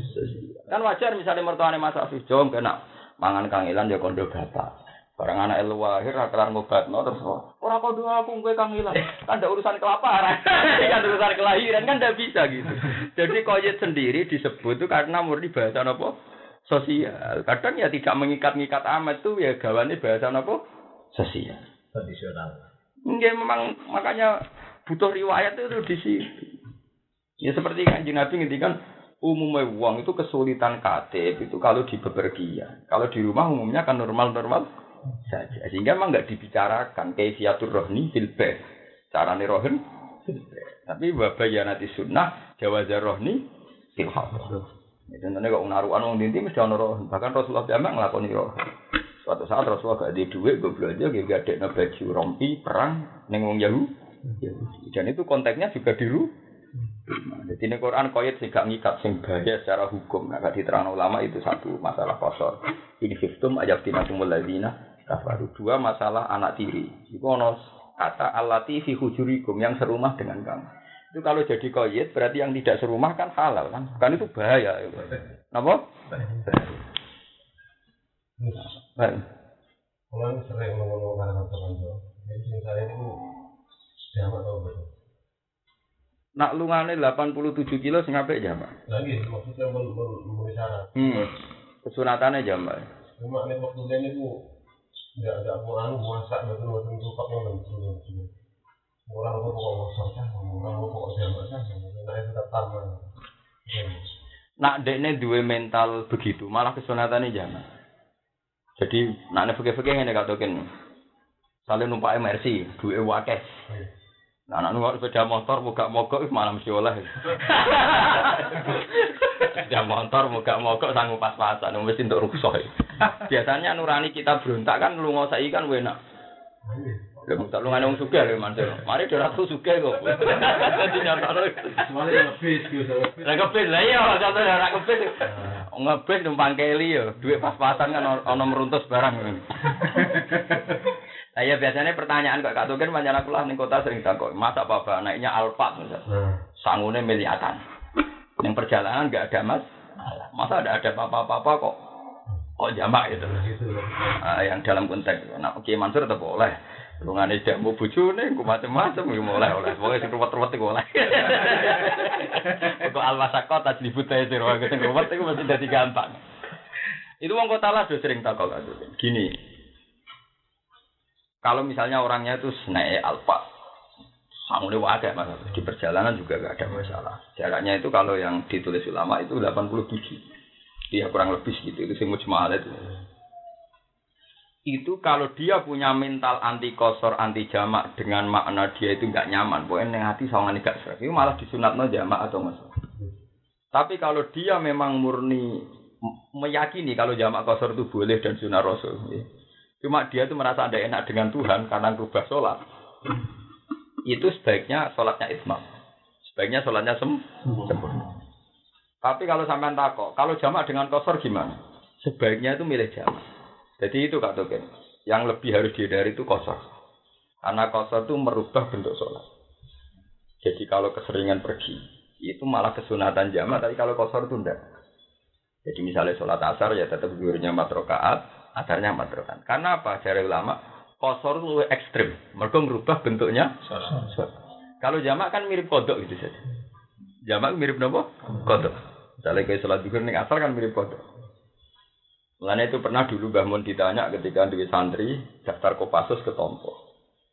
Kan wajar misalnya mertuane Mas Afif Jom kena mangan kangilan ya kondo bapak. Barang anak elu lahir ra kelar ngobatno terus ora kondo aku kowe kangilan. Kan ada urusan kelaparan. kan urusan kelahiran kan ndak bisa gitu. Jadi koyet sendiri disebut itu karena murni bahasa apa? Sosial. Kadang ya tidak mengikat-ngikat amat tuh ya gawane bahasa apa? Sosial. Tradisional. Enggak memang makanya butuh riwayat itu di situ. Ya seperti kan Nabi ngendikan umumnya uang itu kesulitan KTP itu kalau di bepergian. Kalau di rumah umumnya kan normal-normal saja. Sehingga memang nggak dibicarakan kaifiatur rohni fil bait. Carane rohen fil bait. Tapi wabayanati sunnah jawazar rohni fil hadr. Ya, Contohnya kok naruhan wong dinti mesti ono rohen. Bahkan Rasulullah jamak nglakoni rohen. Suatu saat Rasulullah gak di duit, gue belanja, gue ada baju rompi perang neng wong Yahudi. Dan itu konteksnya juga diru. Nah, jadi ini Quran koyet sih gak ngikat sing bahaya secara hukum. Nah, gak diterang ulama itu satu masalah kosor. Ini fiftum ajab tinakumul ladina kafaru. Dua masalah anak tiri. Itu kata alati fi hujurikum yang serumah dengan kamu. Itu kalau jadi koyet berarti yang tidak serumah kan halal kan? Kan itu bahaya. Kenapa? Baik. Kalau sering ngomong karena teman sing saya itu jamak tau betul. Nak lungane 87 kilo sing apik jamak. Lagi maksudnya men syarat. Hmm. Kesunatannya jamak. Cuma ini waktu ini itu nggak nggak mau anu masak betul betul tuh pakai betul betul. Orang mau pokok masak kan, orang mau pokok jamak kan, nah itu tetap sama. Nak dekne duwe mental begitu, malah kesunatannya jamak. Jadi nak nek fikih-fikih ngene katoken. Sale numpak MRC, duwe wakeh. Nah, anak numpak sepeda motor mogok mogok wis malah mesti oleh. sepeda motor mogok mogok sanggup pas-pasan, mesti untuk rusuh. Biasanya nurani kita berontak kan lu saiki kan enak. Lha mung tak lu ngene wong sugih lho Mansur. Mari dhewe aku sugih kok. Dadi nyatane. Soalnya lebih sih, lebih. Lah kepit lah iya contoh ora kepit. Ngebis numpang keli ya, duit pas-pasan kan ono meruntus barang. Nah ya biasanya pertanyaan kok Kak Tugen panjang aku lah ning kota sering takut. Masa bapak naiknya Alphard. Nah, Sangune miliatan. Yang perjalanan nggak ada mas. Masa ada ada apa-apa kok kok jamak gitu. nah itu. Ah, yang dalam konteks nah Oke Mansur tetap boleh. Rungane tidak mau bojone, ku macam-macam ya mulai oleh. Pokoke sing ruwet-ruwet iku oleh. Kok almasako tajlibut ae sing ruwet sing ruwet iku mesti dadi gampang. Itu wong kota lah sering takok. Gini. Kalau misalnya orangnya itu naik alfa, sangune wae mas di perjalanan juga gak ada masalah. Jaraknya itu kalau yang ditulis ulama itu 87. Dia kurang lebih gitu, itu sing mujmal itu itu kalau dia punya mental anti kosor anti jamak dengan makna dia itu nggak nyaman pokoknya neng hati sama gak serak. Itu malah disunatno jamak atau mas tapi kalau dia memang murni meyakini kalau jamak kosor itu boleh dan sunnah rasul ya. cuma dia itu merasa ada enak dengan Tuhan karena berubah sholat. Itu sebaiknya sholatnya itmam sebaiknya sholatnya sem sempurna. Tapi kalau sampean takok kalau jamak dengan kosor gimana? Sebaiknya itu milih jamak jadi itu Kak Token. Yang lebih harus dihindari itu kosor. Karena kosor itu merubah bentuk sholat. Jadi kalau keseringan pergi, itu malah kesunatan jamak, tapi kalau kosor itu enggak. Jadi misalnya sholat asar ya tetap zuhurnya 4 rakaat, asarnya 4 rakaat. Karena apa? Dari ulama, kosor itu lebih ekstrim. Mereka merubah bentuknya sholat. Kalau jamak kan mirip kodok gitu saja. Jamak mirip apa? Kodok. Misalnya kayak sholat zuhur nih asar kan mirip kodok. Mulanya itu pernah dulu Mbah Mun ditanya ketika di santri daftar Kopassus ke Tompo.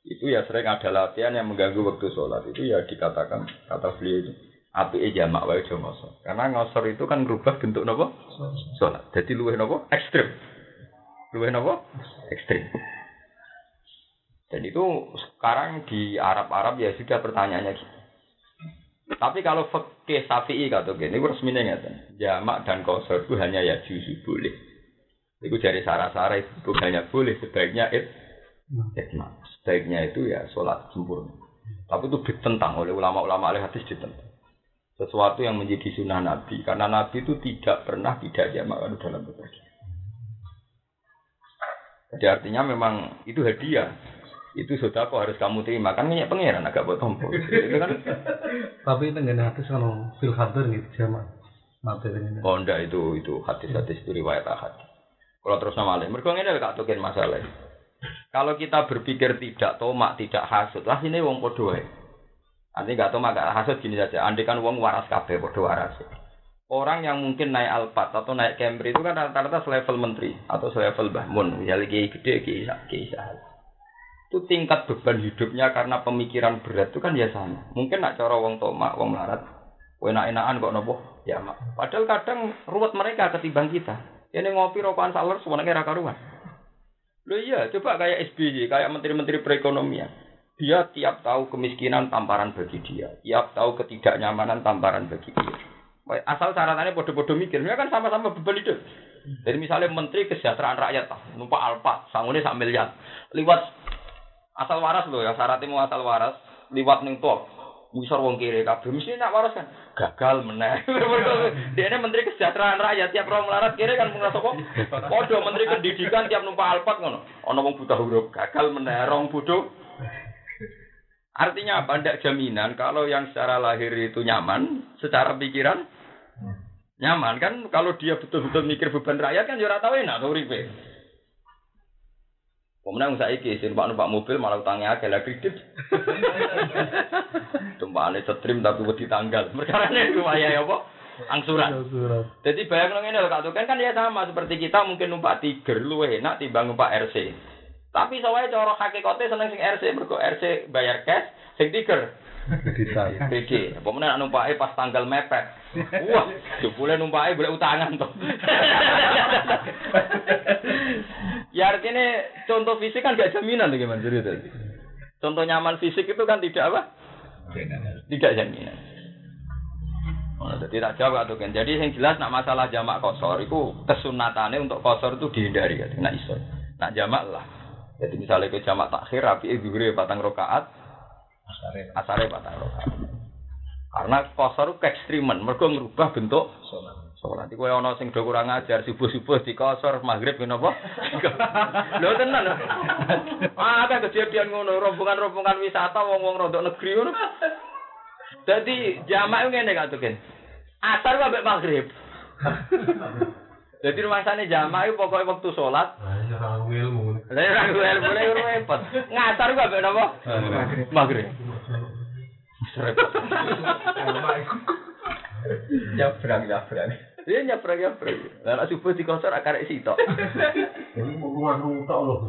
Itu ya sering ada latihan yang mengganggu waktu sholat. Itu ya dikatakan kata beliau itu api jamak wae ngosor. Karena ngosor itu kan merubah bentuk nopo sholat. Jadi luwih nopo ekstrim. Luwih nopo ekstrim. Dan itu sekarang di Arab-Arab ya sudah pertanyaannya gitu. Tapi kalau fikih Syafi'i kata gini, ini resminya ngeten. Jamak dan kosor itu hanya ya juzu boleh. Itu dari sara-sara itu bukannya boleh, sebaiknya it, itma. Sebaiknya itu ya sholat sempurna. Tapi itu ditentang oleh ulama-ulama ahli hadis ditentang. Sesuatu yang menjadi sunnah Nabi. Karena Nabi itu tidak pernah tidak jamak dalam bepergian. Jadi artinya memang itu hadiah. Itu sudah kok harus kamu terima. Kan minyak pangeran agak buat tombol. Itu kan Tapi itu nggak hati kalau fil hadir gitu materi ini. Oh enggak itu itu hadis-hadis itu riwayat ahad. Kalau terus nama lain, mereka ini gak tukin masalah. Kalau kita berpikir tidak tomak, tidak hasut, lah ini wong podo. Nanti gak tomak, gak hasut gini saja. Andai kan wong waras kabeh podo waras. Orang yang mungkin naik Alphard atau naik Camry itu kan rata-rata selevel menteri atau selevel bahmun, misalnya kiai gede, kiai kiai. Itu tingkat beban hidupnya karena pemikiran berat itu kan ya sama. Mungkin nak cara wong tomak, wong melarat, enak-enakan kok nopo ya mak. Padahal kadang ruwet mereka ketimbang kita. Ini ngopi rokokan saler semuanya kira karuan. Lo iya, coba kayak SBY, kayak menteri-menteri perekonomian. Dia tiap tahu kemiskinan tamparan bagi dia, tiap tahu ketidaknyamanan tamparan bagi dia. Asal caratannya bodoh-bodoh mikir, mereka kan sama-sama beban hidup. Jadi misalnya menteri kesejahteraan rakyat, numpak alpa, sanggulnya sak miliar, liwat asal waras loh, yang syaratnya mau asal waras, liwat ning tol, Misal wong kiri kabeh mesti nak waras kan gagal meneh. Dia menteri kesejahteraan rakyat tiap orang melarat kiri kan mengrasa kok. Podo menteri pendidikan tiap numpak alpat ngono. Ana wong buta huruf gagal meneh rong bodoh. Artinya apa? Tidak jaminan kalau yang secara lahir itu nyaman, secara pikiran nyaman kan kalau dia betul-betul mikir beban rakyat kan ya ora tau enak. Pemenang saiki sing numpak numpak mobil malah utangnya akeh lah kredit. Tumpakane setrim tapi wedi tanggal. Perkarane lumayan ya apa? Angsuran. Surat. Jadi bayang ngene lho Kak Tuken kan ya sama seperti kita mungkin numpak Tiger luwih enak timbang numpak RC. Tapi soalnya cara hakikate seneng sing RC mergo RC bayar cash, sing Tiger Bisa. BG. Pemenang numpake pas tanggal mepet. Wah, jebule numpake boleh utangan to. ya artinya contoh fisik kan gak jaminan tuh gimana cerita. Contoh nyaman fisik itu kan tidak apa? Tidak jaminan. Oh, jadi tak jawab atau kan. Jadi yang jelas nak masalah jamak kosor itu kesunatannya untuk kosor itu dihindari ya. Nak iso. Nak jamak lah. Jadi misalnya ke jamak takhir rapi zuhur patang rokaat, asare patang rokaat. Karena kosor itu keekstriman, mereka bentuk Salat iku ana sing do kurang ajar subuh-subuh dikosor maghrib ngene apa? Lho tenan. lho. Ah, ada kejadian ngono, rombongan-rombongan wisata wong-wong rodok negeri ngono. Jamak ngene gak tuh, Ken. Asar kok ambek maghrib. Jadi rumah jamak iku pokoke wektu salat. Lah Nah, ya ragu ilmu. Nah, ya ragu ilmu. Ngasar kok sampai nama. Maghrib. Maghrib. Maghrib. Ya, berang, ya, berang. Iya nyaprang. Lah nek subuh dikosor akar sitok. Ini rumah rutak loh.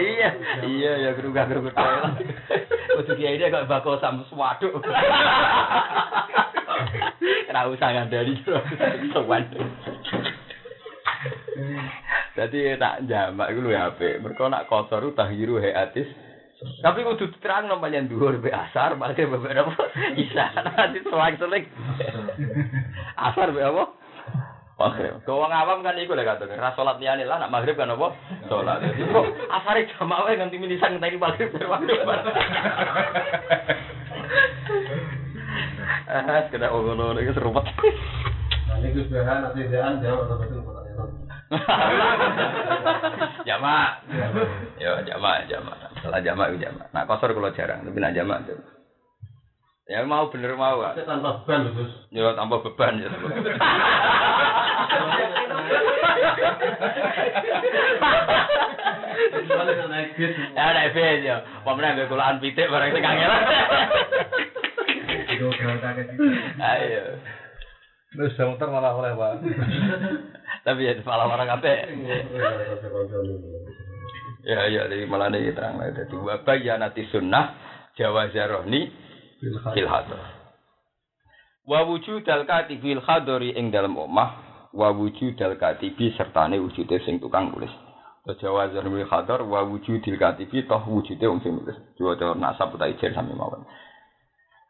iya, iya ya gerugah gerugah lah. Kudu kiai dia kok bako sam swaduk. Ora usah ngandani sowan. Dadi tak jamak iku lho apik. Mergo nak kotor tahiru hayatis. Tapi kudu terang no panjang dhuwur be asar, malah bebek apa? Isa nanti selang-seling. Asar be apa? Maghrib. Ke wong awam kan iku lek katone, ra salat liyane lah nak maghrib kan apa? Salat. Kok asare jamaah wae nganti minisan ngenteni maghrib maghrib. Ah, kena ngono iki serupet. Nah, ini kesudahan nanti jangan jawab betul. Jamak. Yo jamak, jamak. Salah jamak itu jamak. Nak kosor kalau jarang, tapi nak jamak tuh. Ya mau bener mau, tanpa beban Gus. Yo tambah beban ya. Ya naik bis ya. Pemenang gue kulaan pitik barang sing kangelan. Ayo. Terus muter malah oleh Pak. Tapi ya malah orang kabeh. Ya ya dari malah ini terang lah dadi wa bayanati sunnah jawa zarohni fil hadar. Wa katibil hadari ing dalam omah wa wujudal katibi sertane wujude sing tukang nulis. Jawa zarmi hadar wa katibi toh wujude wong sing nulis. Diwaca nasab utawa ijen sami mawon.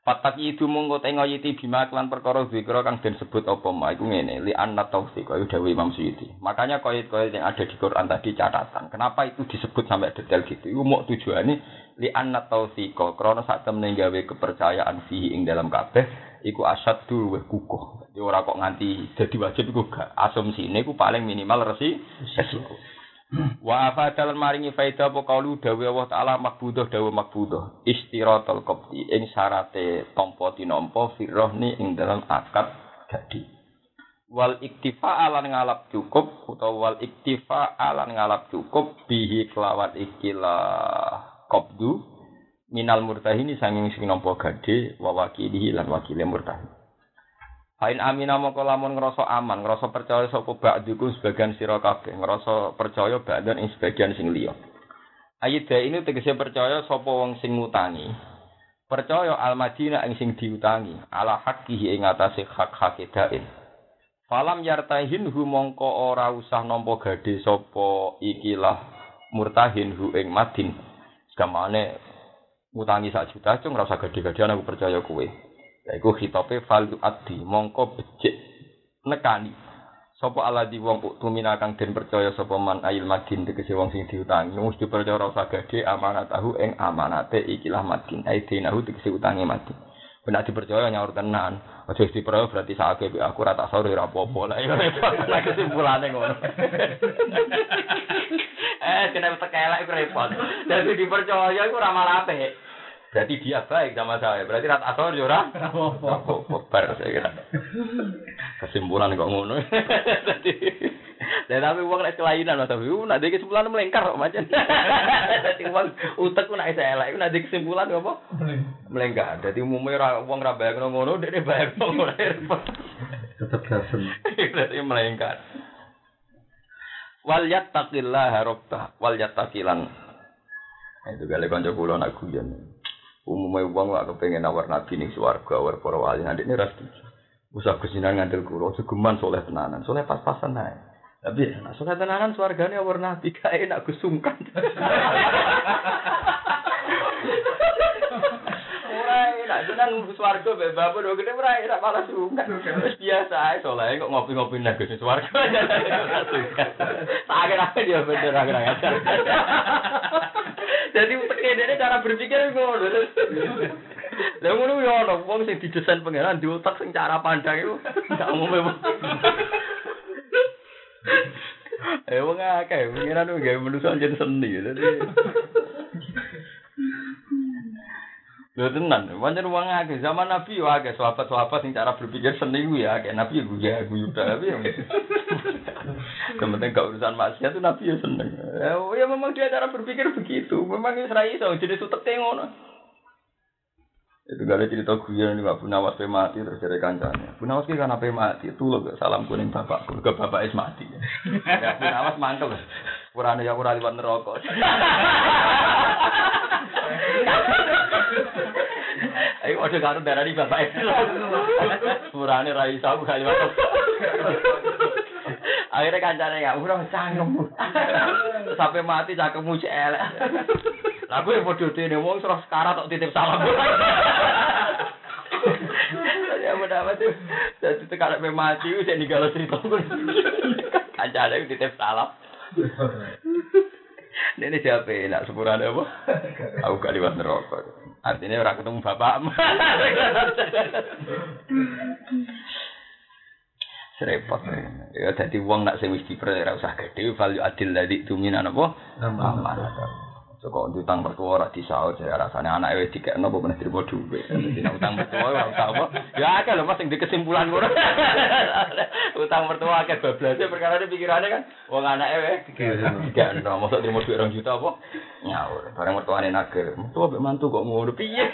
Patak itu mongko tengo yiti bima klan perkara zikra kang den sebut apa ma iku ngene li anna taufiq kaya dawuh Imam Suyuti. Makanya koid-koid yang ada di Quran tadi catatan. Kenapa itu disebut sampai detail gitu? Iku mau tujuane li anna taufiq krana sak temne gawe kepercayaan fihi ing dalam kabeh iku asad dulu weh kukuh. Jadi ora kok nganti dadi wajib iku gak. Asumsine iku paling minimal resi. Wa afadalan maringi faedah apa kaulu dawe Allah taala makbudah dawe makbudah istiratul qabdi ing syarate tampa tinampa firrohni ing dalam akad gadi. Wal iktifa alan ngalap cukup utawa wal iktifa alan ngalap cukup bihi kelawan ikilah qabdu minal murtahini sanging sing nampa gade wa wakilihi lan wakile murtahin. Hain amina mongko lamun ngrasa aman, ngrasa percaya sapa ba'diku sebagian sira kabeh, ngrasa percaya ba'dan ing sebagian sing liya. Ayat ini tegese percaya sapa wong sing ngutangi. Percaya al-Madinah ing sing diutangi, ala haqqihi ing atase hak-hak dain. Falam yartahin hu mongko ora usah nampa gade sapa ikilah murtahin hu ing madin. Gamane ngutangi sak juta cung ora usah gede-gedean aku percaya kowe. Yaiku khitabe fal addi mongko becik nekani. Sapa aladi wong tumina kang den percaya sapa man ayil madin tegese wong sing diutangi mesti percaya ora usah gede amanat tahu ing amanate ikilah madin ai dinahu tegese utange madin. Benak dipercaya nyaur tenan. Aja dipercaya berarti sakake aku ora tak sore ora apa-apa. Lah iya repot. Lah kesimpulane ngono. eh kena tekelek iku repot. Dadi dipercaya iku ora malah. Berarti dia baik sama saya. Berarti rat asor yo ora. Bar saya kira. Kesimpulan kok ngono. Dadi Dan tapi uang naik kelainan loh tapi uh, nanti kesimpulan melengkar kok macam. Jadi uang utek pun naik saya lah. Nanti kesimpulan apa? Melengkar. Jadi umumnya uang rabayang ngono, dia bayar ngono. Tetap gasen. Jadi melengkar. Wal yattaqillah rabbah wal yattaqilan. Itu kali kanca kula nak guyon. Umumnya uang lah kepengen nawar nabi nih suarga, awar para wali nanti ini ras Usah kesinan ngandel kuro, segeman soleh tenanan, soleh pas-pasan naik. Tapi nah, soleh tenanan suarganya awar nabi kayak enak kusungkan. Ora enak tenan swarga mbek bapak gede ora enak malah sungkan. Biasa soleh kok ngopi-ngopi nang Gusti swarga. Tak kira dia bener ngajar. Jadi tekene cara berpikir ngono. Lah ngono yo ono wong sing didesain pangeran di otak sing cara pandang iku gak umum. Eh wong akeh pangeran ku gawe manusa jen seni. Lho tenan, pancen wong akeh zaman Nabi yo akeh sahabat-sahabat sing cara berpikir seni ku ya akeh Nabi yo guya guyu tapi yo. Yang penting gak urusan maksiat itu Nabi ya seneng. Ya, ya memang dia cara berpikir begitu. Memang Israel iso jadi sutek ngono. Itu gak ada cerita guyon ini Pak Bunawas pe mati terus dari kancanya. Bunawas ki kan mati itu gak salam kuning bapakku ke bapak es mati. Ya Bunawas mantep. Kurane ya ora liwat neraka. Ayo ojo karo darani bapak es. Kurane ra iso gak liwat. Akhirnya kancane ya ora cangkem. Sampai mati cangkemmu cek elek. Lah gue podo dene wong terus sekarang tok titip salam. Ya mudah amat. Jadi tekan sampai mati wis ninggal cerita. Kancane titip salam. Ini siapa nak sepurane apa? Aku gak liwat neraka. Artinya orang ketemu bapak. Serepot. Ya dadi wong nak sing wis diper ora usah gedhe value adil ladi tuminan apa? Amanah. So kok utang mertua ora disaur jare rasane anake wis dikekno apa meneh trimo dhuwit. Nek utang mertua ora usah apa. Ya akeh lho Mas sing di kesimpulan ngono. utang mertua akeh bablase perkara pikirane kan wong anake wis dikekno. Mosok trimo dhuwit 2 juta apa? Nyaur. Bareng mertuane nagel. Mertua mbek mantu kok ngono piye?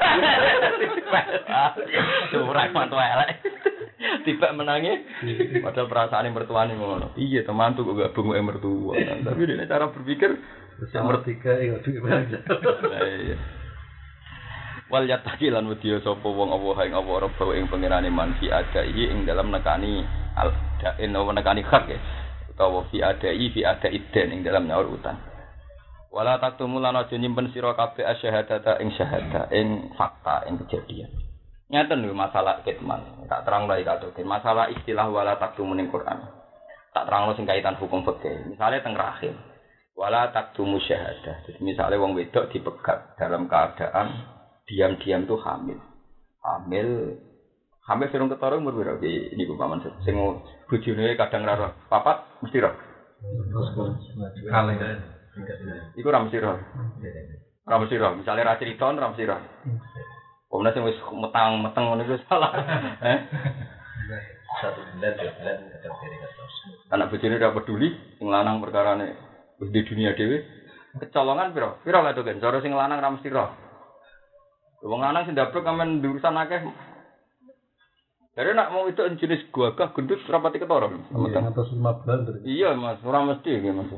Ora mantu elek. Tiba menangi, padahal perasaan mertuane ngono. Iya, temantu kok gabung wae mertua. Tapi dia cara berpikir Terus yang nomor tiga, ya duit banyak. Lah iya. Wal yattaqi lan wedya sapa wong Allah ing apa rebo ing pangerane man fi adai ing dalam nekani al dain utawa nekani hak ya. Utawa fi adai fi adai den ing dalam nyaur utang. Wala taktumu lan aja nyimpen sira kabeh asyhadata ing syahada ing fakta ing kejadian. Nyata lho masalah kitman. Tak terang lagi kata masalah istilah wala taktumu ning Quran. Tak terang sing kaitan hukum fikih. Misalnya teng rahim. Wala taktumu syahadah. Jadi misalnya wong wedok dipegat dalam keadaan diam-diam tuh hamil. Hamil hamil sing ketara umur piro iki niku paman sing bojone kadang ra roh. Papat mesti roh. Kali. Iku ra mesti roh. Ra mesti roh. Misale ra cerita ra mesti roh. Komna sing wis metang-meteng ngono iku salah. Eh? Satu bulan, dua bulan, kadang dari kata. Anak bojone ora peduli sing lanang perkarane wis di dunia dhewe. Kecolongan piro? Piro lah tuh kan? Cara sing lanang ra mesti roh. Wong lanang sing ndablek kamen urusan akeh. Dari nak mau itu jenis gagah gendut rapati ketara. Yang atas lima bulan. Iya mas, ora mesti ya mas.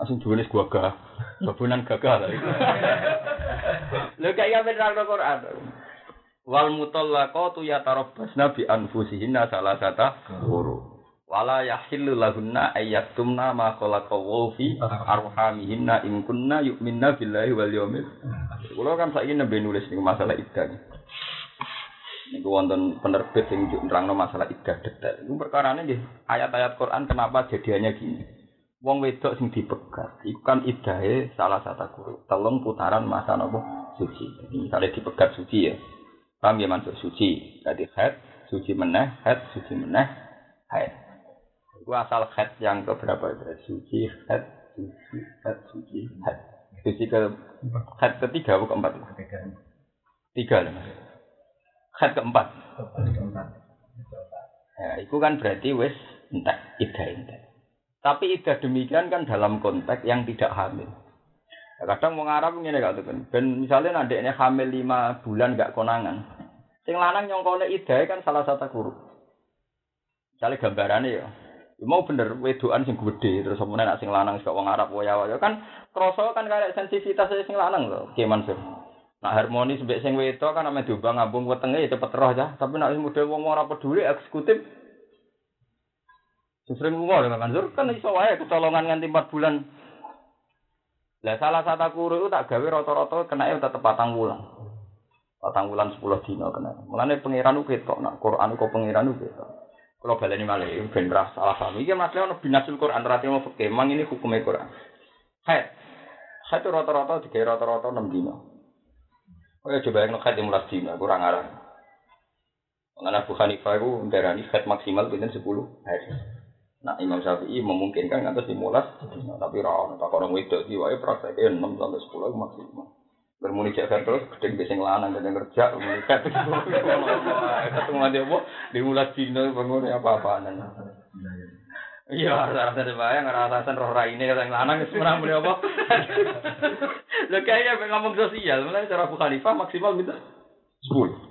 Langsung jenis gagah, babunan gagah lah. Lho kayak apa nerang Quran? Wal mutallaqatu yatarabbasna bi anfusihinna salasata quru. Wala yahillu lahunna ayyaktumna ma khalaqa wa fi arhamihinna in kunna yu'minna billahi wal yawmil. Kulo kan saiki nembe nulis niku masalah iddah. Niku wonten penerbit sing nerangno masalah iddah detail. Iku perkarane nggih ayat-ayat Quran kenapa jadiannya gini. Wong wedok sing dipegat, iku kan idahe salah satu guru. Telung putaran masa nopo suci. Misalnya dipegat suci ya. Paham ya suci. Jadi head, suci meneh, head, suci meneh, head. Itu asal head yang ke berapa itu? Suci, head, suci, head, suci, head. Suci ke head ketiga atau keempat? Tiga lah mas. Head keempat. Ya, itu kan berarti wis entek, ida entek. Tapi ida demikian kan dalam konteks yang tidak hamil. Ya, kadang mau Arab ngene gak tuh kan. Ben misalnya nanti ini hamil lima bulan gak konangan. Sing lanang nyongkone ida kan salah satu guru. Misalnya gambarannya ya. Mau bener wedoan sing gede terus kemudian nak sing lanang sing wong Arab waya waya kan kroso kan kayak sensitivitas sing lanang loh. Oke Mansur. Nak harmonis mbek sing wedok kan ame diubah ngambung wetenge ya cepet roh ya. Tapi nak model wong ora peduli eksekutif Sing sering lunga dengan Mansur kan iso wae kecolongan nganti 4 bulan. Lah salah satu itu tak gawe rata-rata kena tetep patang wulan. Patang wulan 10 dina kena. Mulane pangeran ku ketok nak Quran kok pangeran ku ketok. Kalau baleni malih ben ora salah paham. Iki masalah ono binasul Quran rati mau fikih. Mang ini hukumnya Quran. Haid. Haid rata-rata digawe rata-rata 6 dina. Oh ya coba yang khat yang mulas dina kurang arah. Mengenai Abu Hanifah itu darani khat maksimal pinten 10 hari. Nah Imam Syafi'i memungkinkan ngantos dimulas tapi ra tak orang wedok iki wae prakteke 6 sampai 10 itu maksimal. Bermuni cek terus gedeng lanang gedeng kerja muni kat ketemu nanti apa dimulas dina bangun apa-apaan. Iya, rasa-rasa bayang, rasa-rasa roh raine yang lanang wis ora muni apa. Lha kayaknya ngomong sosial, mulai cara Abu Hanifah maksimal minta 10.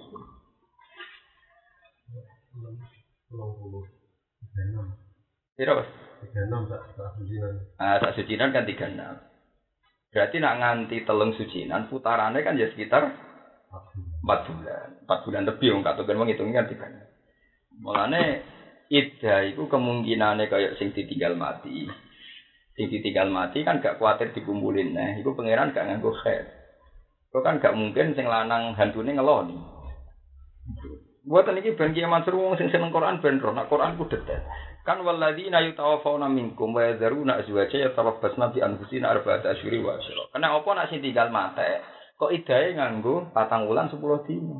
Pulau puluh. Tiga enam. Kira Mas? Tiga enam tak tak sucinan. Ah, sak sucinan kan 36. Berarti nak nganti telung sucinan putarannya kan ya sekitar Empat 4 bulan. 4 bulan lebih wong katokan wong hitungnya kan 36. Mulane iddah itu kemungkinannya kayak sing ditinggal mati. Sing ditinggal mati kan gak khawatir dikumpulin nah, itu pangeran gak nganggo khair. Itu kan gak mungkin sing lanang hantune ngeloni. Buatan ini ben kiai Mansur wong sing seneng Quran ben roh, nak Quran ku detail. Kan walladzina yutawaffawna minkum wa yadharuna azwaja yatarabbasna bi anfusina arba'ata asyhuri wa asyra. Kena apa nak sing tinggal mate? Kok idahe nganggo patang wulan 10 dina.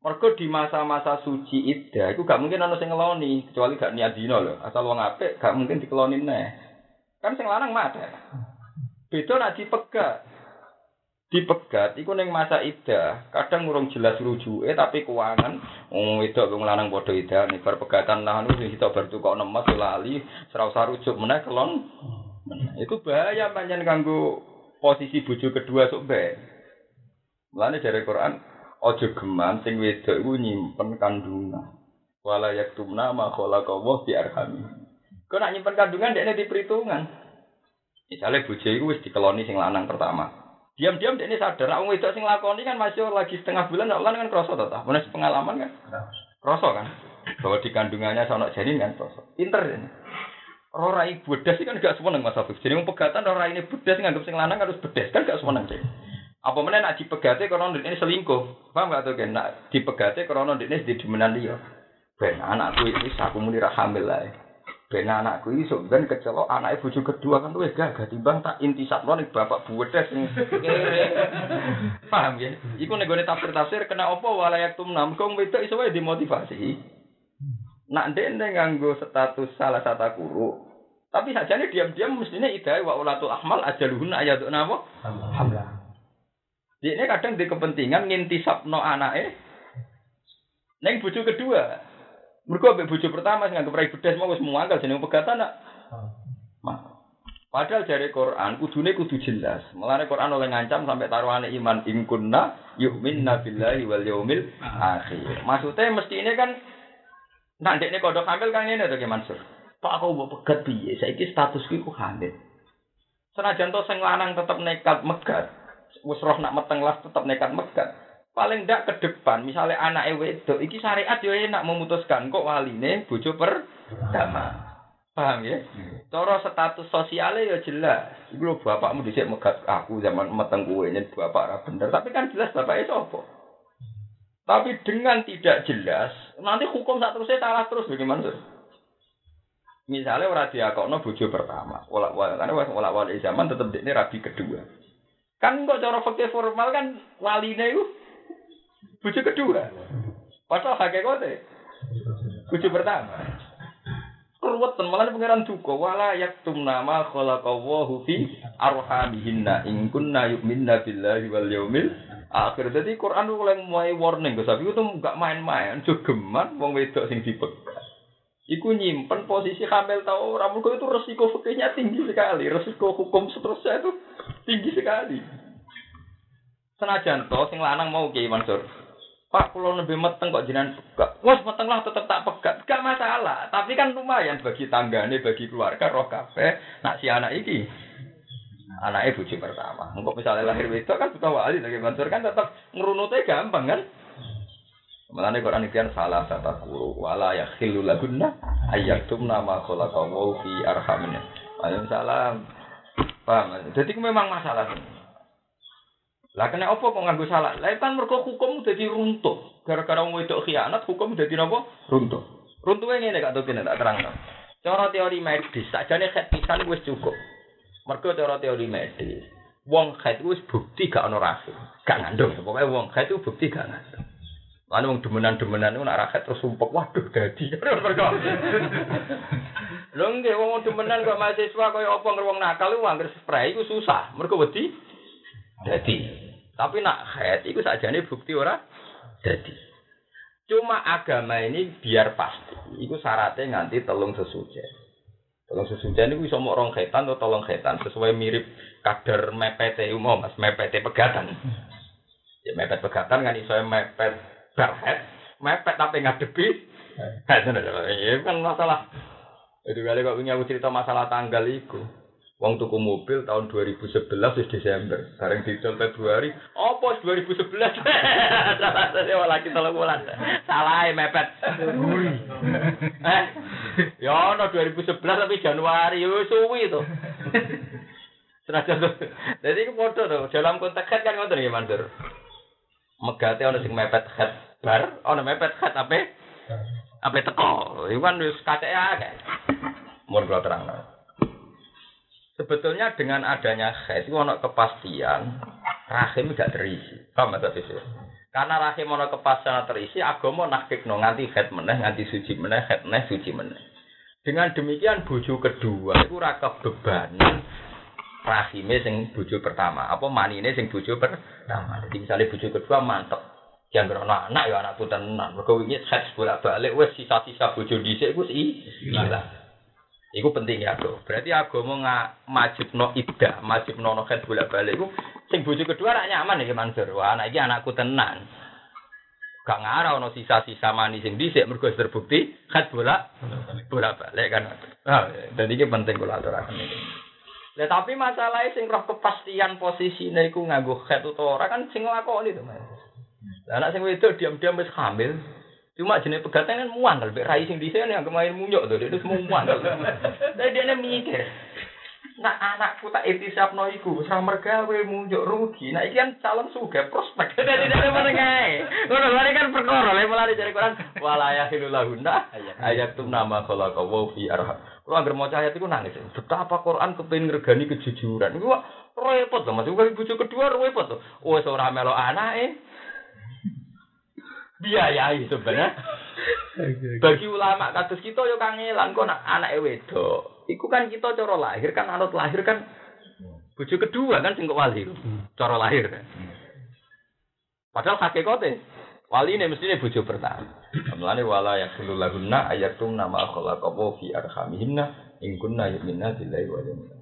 Mergo di masa-masa suci iddah iku gak mungkin ana sing ngeloni kecuali gak niat dina lho. Asal wong apik gak mungkin dikelonin neh. Kan sing lanang mate. Beda nak dipegat. Dipegat iku ning masa iddah, kadang urung jelas rujuke tapi keuangan wong wedok wong lanang padha ning bar pegatan lah anu sing kita bar tukok nemes lali, usah rujuk meneh kelon. Itu bahaya pancen kanggo posisi bojo kedua sok ben. Mulane dari Quran aja geman sing wedok iku nyimpen kandungan. Wala yaktumna ma khalaqallahu bi arhami. Kok nak nyimpen kandungan dekne di perhitungan. Misalnya bojo iku wis dikeloni sing lanang pertama. Diam-diam dekne sadar nek wong wedok sing lakoni kan masih lagi setengah bulan lan kan kroso to ta. Menes pengalaman kan. Kroso kan. Bahwa di kandungannya sono janin kan kroso. Pinter ini. Ora ibu bedes kan gak seneng Mas Afif. Jadi pegatan ora ini bedes nganggep sing lanang harus bedes kan gak seneng deh. Apa meneh nak dipegate karena ini selingkuh. Paham gak tuh kan? Nak dipegate karena ini di demenan dia. Ben anakku ini aku muni ra hamil lah. Ben anakku ini sok ben kecelok anake bojo kedua kan luwih gagah timbang tak intisapno ning bapak buwedes sing. Paham ya? Iku nek gone tafsir-tafsir kena apa walayak tumnam kong wedok iso wae dimotivasi. Nak ndek nganggo status salah satu guru. Tapi sajane diam-diam mestinya idai wa ulatul ahmal ajaluhun ayatun apa? Hamlah. Dia ini kadang di kepentingan ngintisapno anake neng bojo kedua. Mergo ambek bojo pertama sing nganggep rai bedes mau wis muangkel jeneng pegatan nak. Mah. Padahal dari Quran kudune kudu jelas. Mulane Quran oleh ngancam sampai taruhane iman in kunna yu'minna billahi wal yaumil akhir. Maksudnya mesti ini kan nak ndekne kodok hamil kan ngene to Ki Mansur. Pak aku mbok pegat piye? Saiki statusku iku hamil. Senajan to sing lanang tetep nekat megat, wis roh nak meteng las tetep nekat megat. Paling ndak ke depan, misalnya anak wedok, iki syariat yo enak memutuskan kok waline bojo pertama. Paham ya? Cara status sosialnya ya jelas. Iku lho bapakmu dhisik megat aku zaman meteng kowe nyen bapak ra bener, tapi kan jelas bapaknya sapa. Tapi dengan tidak jelas, nanti hukum saat terusnya salah terus bagaimana? Sir? Misalnya orang diakokno bojo pertama, wala karena wala wala zaman tetap ini rabi kedua. Kan kok cara fakir formal kan waline itu bojo kedua. Padahal hakikate bojo pertama. Keruwetan malah pangeran duka wala yaktum nama khalaqallahu fi arhamihinna in kunna yu'minna billahi wal yaumil akhir. Jadi Quran itu mulai mulai warning Gus Abi itu enggak main-main, jogeman wong wedok sing dipegat. Iku nyimpen posisi hamil tau ora mergo itu resiko fikihnya tinggi sekali, resiko hukum seterusnya itu tinggi sekali. Senajan to sing lanang mau Kiai Mansur. Pak pulau lebih meteng kok jenengan pegat. Wes meteng lah tetep tak pegat. Gak masalah. Tapi kan lumayan bagi tanggane, bagi keluarga roh kafe. Nak si anak iki anaknya bojo pertama. Engkau misalnya lahir wedok kan bukan wali lagi Mansur kan tetap ngerunutnya gampang kan. Mulane Quran iki kan salah satu guru wala yakhillu lagunna ayyatum nama khalaqallahu fi arhamina. Waalaikumsalam. Paham? Jadi itu memang masalah. Lah kena apa kok nganggo salah? Lah kan mergo hukum dadi runtuh. Gara-gara wong wedok khianat hukum dadi napa? Runtuh. Runtuhnya ngene Kak Tokin tak terangno. Cara teori medis, sajane khat pisan wis cukup. Mergo cara teori medis. wong itu wis bukti gak ono rahim. Gak ngandung. Pokoknya wong haid itu bukti gak ngandung. Lalu wong demenan-demenan itu nak terus sumpek, waduh dadi. Lho nggih wong demenan kok mahasiswa kaya apa wong nakal iku anggere spray iku susah. Mergo wedi dadi. Tapi nak haid iku sakjane bukti ora dadi. Cuma agama ini biar pasti. Iku syaratnya nganti telung sesuci. Telung sesuci ini bisa mau rong khaitan atau telung khaitan sesuai mirip kadar mepet umum mas mepet pegatan. Ya mepet pegatan kan iso mepet berhead, mepet tapi ngadepi. Itu kan masalah. Itu kali kok punya aku cerita masalah tanggal itu. Wong tuku mobil tahun 2011 wis Desember, bareng dicol Februari. Apa 2011? Salah saya lagi tolong bulan. Salah ya mepet. eh, ya no 2011 tapi Januari, yo suwi to. Senajan tuh. Jadi itu foto tuh. Dalam konteks head kan ngoten ya Mandur. Megate ana sing mepet head bar, ana mepet head apa? Apa teko. Iku kan wis kacek akeh. Mun kula terangno. Sebetulnya dengan adanya haid itu ono kepastian rahim gak terisi. Paham ta sih? Karena rahim ono kepastian terisi, agama nakikno nganti haid meneh, nganti suci meneh, haid meneh, suci meneh. Dengan demikian bojo kedua itu raka bebanan rahime sing bojo pertama, apa manine sing bojo pertama. Jadi misalnya bojo kedua mantep. Yang berono anak ya anak tenan. Mergo wingi haid bolak-balik wis sisa-sisa bojo dhisik iku hilang. Iku penting ya, Bro. Berarti agama majib no ida, majib no noket bolak balik. Iku sing bojo kedua rak nyaman iki Mansur. Wah, anak anakku tenan. Gak ngarah ono sisa-sisa manis sing dhisik mergo terbukti khat bolak bolak balik kan. Iki penting kula aturaken iki. Lah tapi masalahnya sing roh kepastian posisine iku nganggo khat utawa ora kan sing nglakoni to, Mas. Anak sing wedok diam-diam wis hamil, Cuma jenis pegatan kan muang kalau rai sing sini yang kemarin munyok tuh itu semua muang Tapi dia mikir, nak anakku tak itisap no iku, sama gawe munyok rugi. Nah iki kan calon suga prospek. Jadi dia mana ngai. Ngono lari kan perkara, lha mulai dari Quran walaya hilulahuna ayat tuh nama kalau kau fi arham. Kalau agar mau ayat itu nangis. Betapa Quran kepengen ngergani kejujuran. Iku repot loh, masih bukan bujuk kedua repot tuh. Oh seorang melo anak eh biayai sebenarnya. Bagi ulama kados kita yo kangelan kok nak anake wedok. Iku kan kita cara lahir kan anut lahir kan bojo kedua kan sing wali. Cara lahir. Padahal hakikate wali ini mestinya bojo pertama. Mulane wala yakulu lahunna ayatum nama khalaqahu fi arhamihinna in kunna yu'minna billahi wal yawmil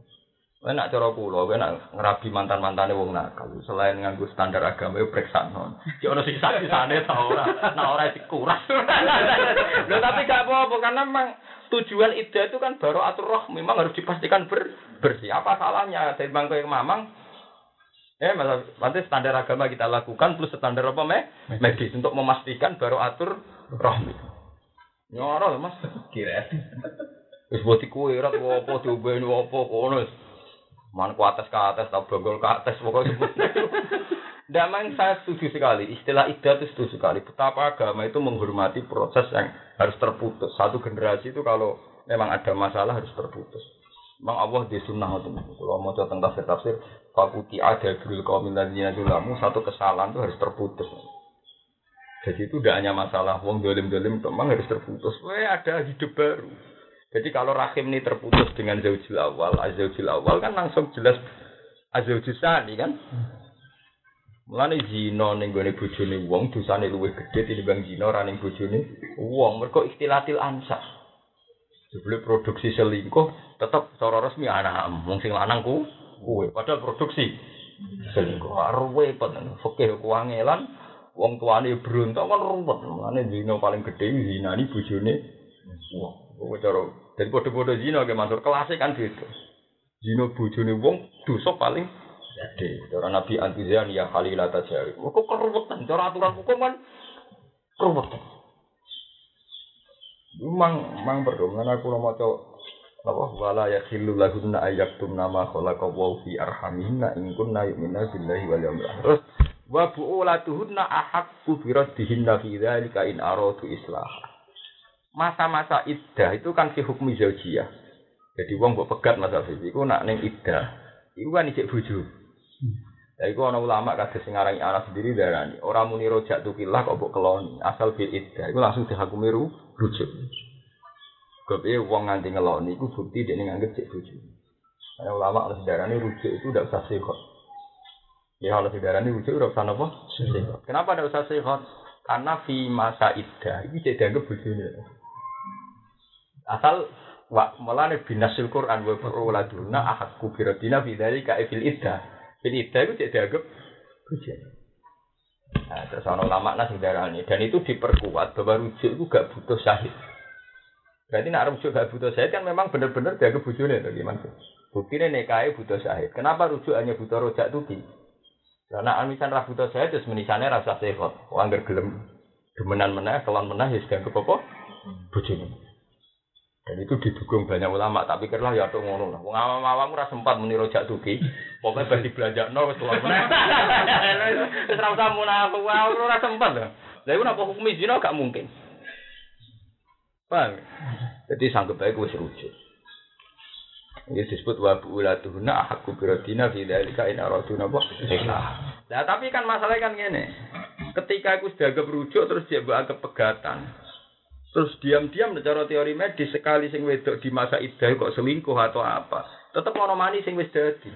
Kowe nak cara kula, kowe nak ngerabi mantan-mantane wong nakal, selain nganggo standar agama yo periksa non. Ki ono sisa-sisane ta ora? Nak ora dikuras. Lho tapi gak apa-apa karena memang tujuan ide itu kan baru atur roh memang harus dipastikan ber bersih. Apa salahnya dari bangku yang mamang? Eh, nanti standar agama kita lakukan plus standar apa me? medis untuk memastikan baru atur roh. Nyoro mas, kira. Wis buat kue, rat wopo, diubahin wopo, kono. Man ku atas ke atas, atau bogol ke atas, pokoknya sebut. Damang saya setuju sekali, istilah idah itu setuju sekali. Betapa agama itu menghormati proses yang harus terputus. Satu generasi itu kalau memang ada masalah harus terputus. Memang Allah di sunnah itu. Kalau mau tentang tafsir tafsir, fakuti ada gurul kaum dulamu, satu kesalahan itu harus terputus. Jadi itu tidak hanya masalah wong dolim dolim, memang harus terputus. Wah ada hidup baru. Jadi kalau rahim ini terputus dengan zaujil awal, azaujil awal kan langsung jelas azaujil sani kan. Mulane zina ning gone bojone wong dosane luwih gedhe tinimbang zina ra ning bojone wong. Mergo istilatil ansa. Sebelum produksi selingkuh tetap cara resmi anak wong sing lanang ku. Padahal produksi selingkuh arwe repot fikih kuangelan wong tuane berontak kan ruwet. Mulane zina paling gedhe zinani bojone wong. Kok cara dan bodoh-bodoh zino ke mantur kelasnya kan gitu. Zino bujune wong dosa paling gede. Cara Nabi antuzian ya lata jari. Kok keruwetan cara aturan hukum kan keruwetan. Mang mang berdoa aku mau maca apa wala yakhillu lahunna ayyaktum nama khalaqahu fi arhamihinna in kunna yu'minuna billahi wal yawmil akhir. Wa bu'ulatuhunna ahaqqu bi raddihinna fi dzalika in aradu islah masa-masa iddah itu kan si hukum zaujiyah. Jadi wong mbok pegat masa itu nak neng iddah. Iku kan isik bojo. Ya iku ana ulama kados sing aran anak sendiri darani, ora muni rojak tukilah kok mbok keloni, asal bil iddah iku langsung dihakumi ru rujuk. Kepiye wong nganti ngeloni iku bukti dekne nganggep cek bojo. Ana ulama ana darani rujuk itu ndak usah sehat. Ya ana darani rujuk ora usah? Sehat. Kenapa ndak usah sehat? Karena fi masa iddah iki cek dianggep bojone. Asal wa mulane binasil Quran wa uladuna ahakku biradina fi dzalika fil iddah. Fil iddah itu cek dianggap bojone. Nah, terus ana ulama nas darani dan itu diperkuat bahwa rujuk itu gak butuh syahid. Berarti nak rujuk gak butuh syahid kan memang benar-benar dianggap bojone to gimana? Buktinya nikahe butuh syahid. Kenapa rujuk hanya butuh rojak tuki? Karena amisan ra butuh syahid terus menisane rasa sehat. Wong gelem demenan meneh, kelon meneh ya dianggap apa? Bojone. Dan itu didukung banyak ulama, tapi kira ya tuh ngono lah. Wong awam-awam ora sempat muni rojak tuki. Pokoke ben dibelajakno wis tuwa meneh. Wis ora usah munafik, ora sempat lho. Lah iku napa hukum zina gak mungkin. Paham? Jadi sanggup baik wis rujuk. Ini disebut wa buulatuhuna ahakku biradina fi dzalika in araduna apa? Nah, tapi kan masalahnya kan ngene. Ketika aku sudah agak rujuk terus dia buat agak pegatan. Terus diam-diam cara teori medis sekali sing wedok di masa idah kok selingkuh atau apa. Tetap ono mani sing wis dadi.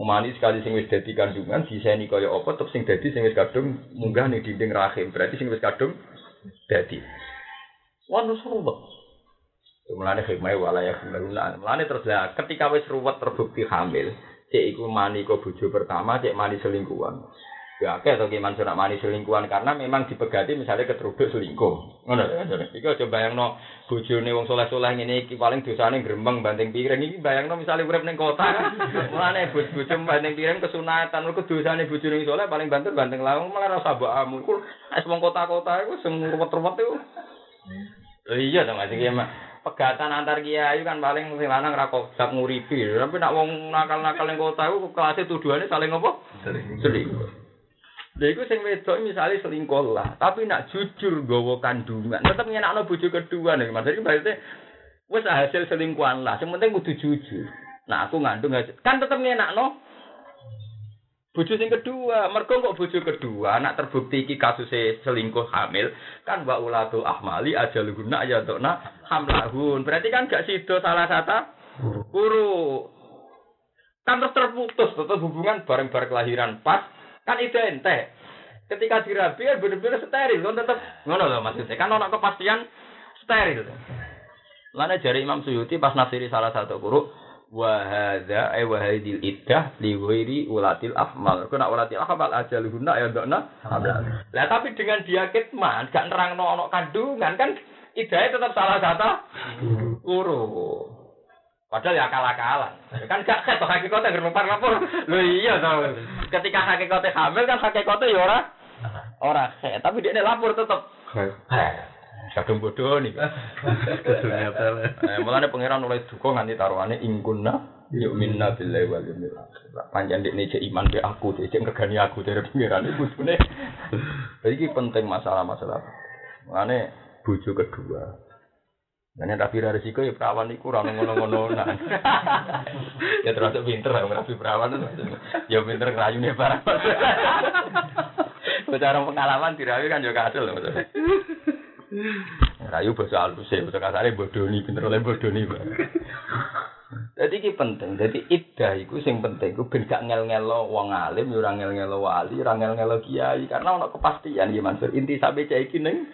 Mani sekali sing wis dadi kandungan diseni kaya apa tetep sing dadi sing wis kadung munggah ning dinding rahim. Berarti sing wis kadung dadi. Wanu seruwet. Mulane hikmah wala ya Mulane terus lah ketika wis ruwet terbukti hamil, cek iku mani kok bojo pertama, cek mani selingkuhan. Ya oke atau gimana sudah mani selingkuhan karena memang dipegati misalnya keteruduk selingkuh. Ngono ya. Iku aja bayangno bojone wong soleh-soleh ngene iki paling dosane grembeng banting piring iki bayangno misalnya urip ning kota. Mulane bojo banting piring kesunatan mergo dosane bojone soleh paling banter banting lawang malah rasa mbokmu. Iku es wong kota-kota iku sing ruwet-ruwet iku. Iya to Mas iki pegatan antar kiai kan paling sing lanang ra kok nguripi. Tapi nak wong nakal-nakal ning kota iku kelasé tuduhane saling apa? Selingkuh. Lha iku sing wedok misalnya selingkuh lah, tapi nak jujur gawa kandungan, tetep nyenakno bojo kedua nih. Mas iki berarti wis hasil selingkuhan lah. Sing penting kudu jujur. Nah, aku ngandung kan tetep nyenakno bojo sing kedua. Mergo kok bojo kedua nak terbukti iki kasus selingkuh hamil, kan wa ulatul ahmali ajaluhunna ayatuna hamlahun. Berarti kan gak sido salah satu guru. Kan terputus, tetap hubungan bareng-bareng kelahiran pas Kan itu ente. Ketika dirabi kan bener-bener steril kan tetap ngono loh maksudnya. Kan ono kepastian steril. Lana jari Imam Suyuti pas nafsiri salah satu guru wahada eh wahidil iddah liwiri ulatil afmal. Kena ulatil afmal aja luhuna ya dona. Lah tapi dengan dia kitman gak nerang ono kandungan kan idahnya tetap salah satu guru. Padahal ya akal-akalan. Kan gak ket hakikate ngrepar lapor. Lho iya to. Ketika hakikate hamil kan hakikate ya ora ora ket, tapi dia lapor tetep. Kadung bodoh nih. Eh, mulane pangeran oleh duka nganti taruhane ingkunna yuk minna billahi wal yawmil akhir. Panjang dik cek iman be aku, cek ngegani aku dari pangeran iku kudune. Iki penting masalah-masalah. Mulane bojo kedua. Yang rapi resiko ya perawan itu orang ngono-ngono nah. ya termasuk pinter lah rapi perawan. Ya pinter nih barang. Bicara pengalaman dirayu kan juga hasil loh. Rayu bahasa halus ya, bahasa kasarnya bodoni, pinter oleh bodoni. Jadi ini penting. Jadi iddah itu yang penting. Itu ben gak ngel-ngelo wong alim, ya ora ngel-ngelo wali, ora ngel-ngelo kiai. Karena ono kepastian ya Mansur. Inti sampai cah iki ning.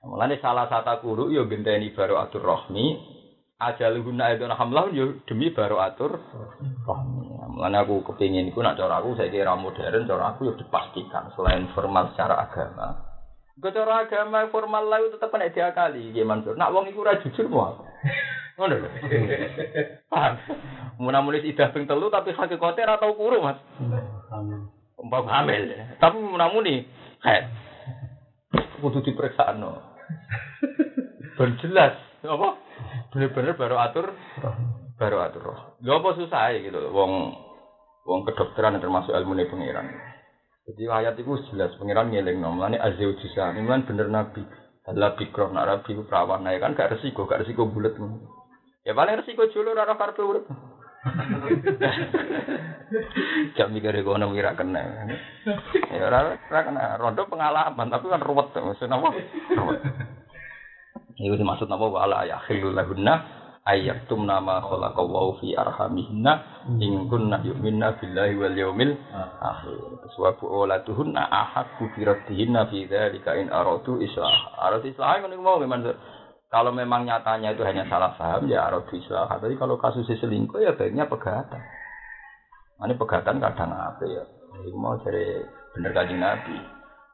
Mulane salah satu guru yo genteni baru atur rohmi, ajaluhunna itu hamlah yo demi baru atur rohmi. Mulane aku kepingin iku nak cara aku saya kira modern, cara aku yo dipastikan selain formal secara agama. Gue cara agama formal lah tetap kena diakali, gimana Mansur. Nak wong iku ora jujur mau. Ngono lho. Paham. Munamulis idah ping telu tapi hakikate ora tau kuru, Mas. Umpam hamil. Tapi munamuni kayak kudu diperiksa no. Ben jelas, apa? Bener-bener baru atur, baru atur roh. Gak apa susah ya gitu, wong wong kedokteran termasuk ilmu nih pengiran. Jadi ayat itu jelas pengiran ngeleng nomor ini azeu jisa, ini kan bener nabi. Adalah bikroh, nak perawan, nah kan gak resiko, gak resiko bulat. Ya paling resiko julu rara karpe urip. Jam mikir ekonomi ra kena. Ya ora kena. Rondo pengalaman tapi kan ruwet maksudnya apa? Ruwet. Iku dimaksud napa wala ya khilul lahunna ayyaktum nama khalaqallahu fi arhamihinna in kunna yu'minna billahi wal yaumil akhir. Suwabu olatuhunna ahakku bi raddihinna fi dzalika in aradu islah. Aradu islah ngono mau memang kalau memang nyatanya itu hanya salah paham ya aradu islah. Tapi kalau kasusnya selingkuh ya baiknya pegatan. Ini pegatan kadang apa ya? Ini mau cari bener kaji Nabi.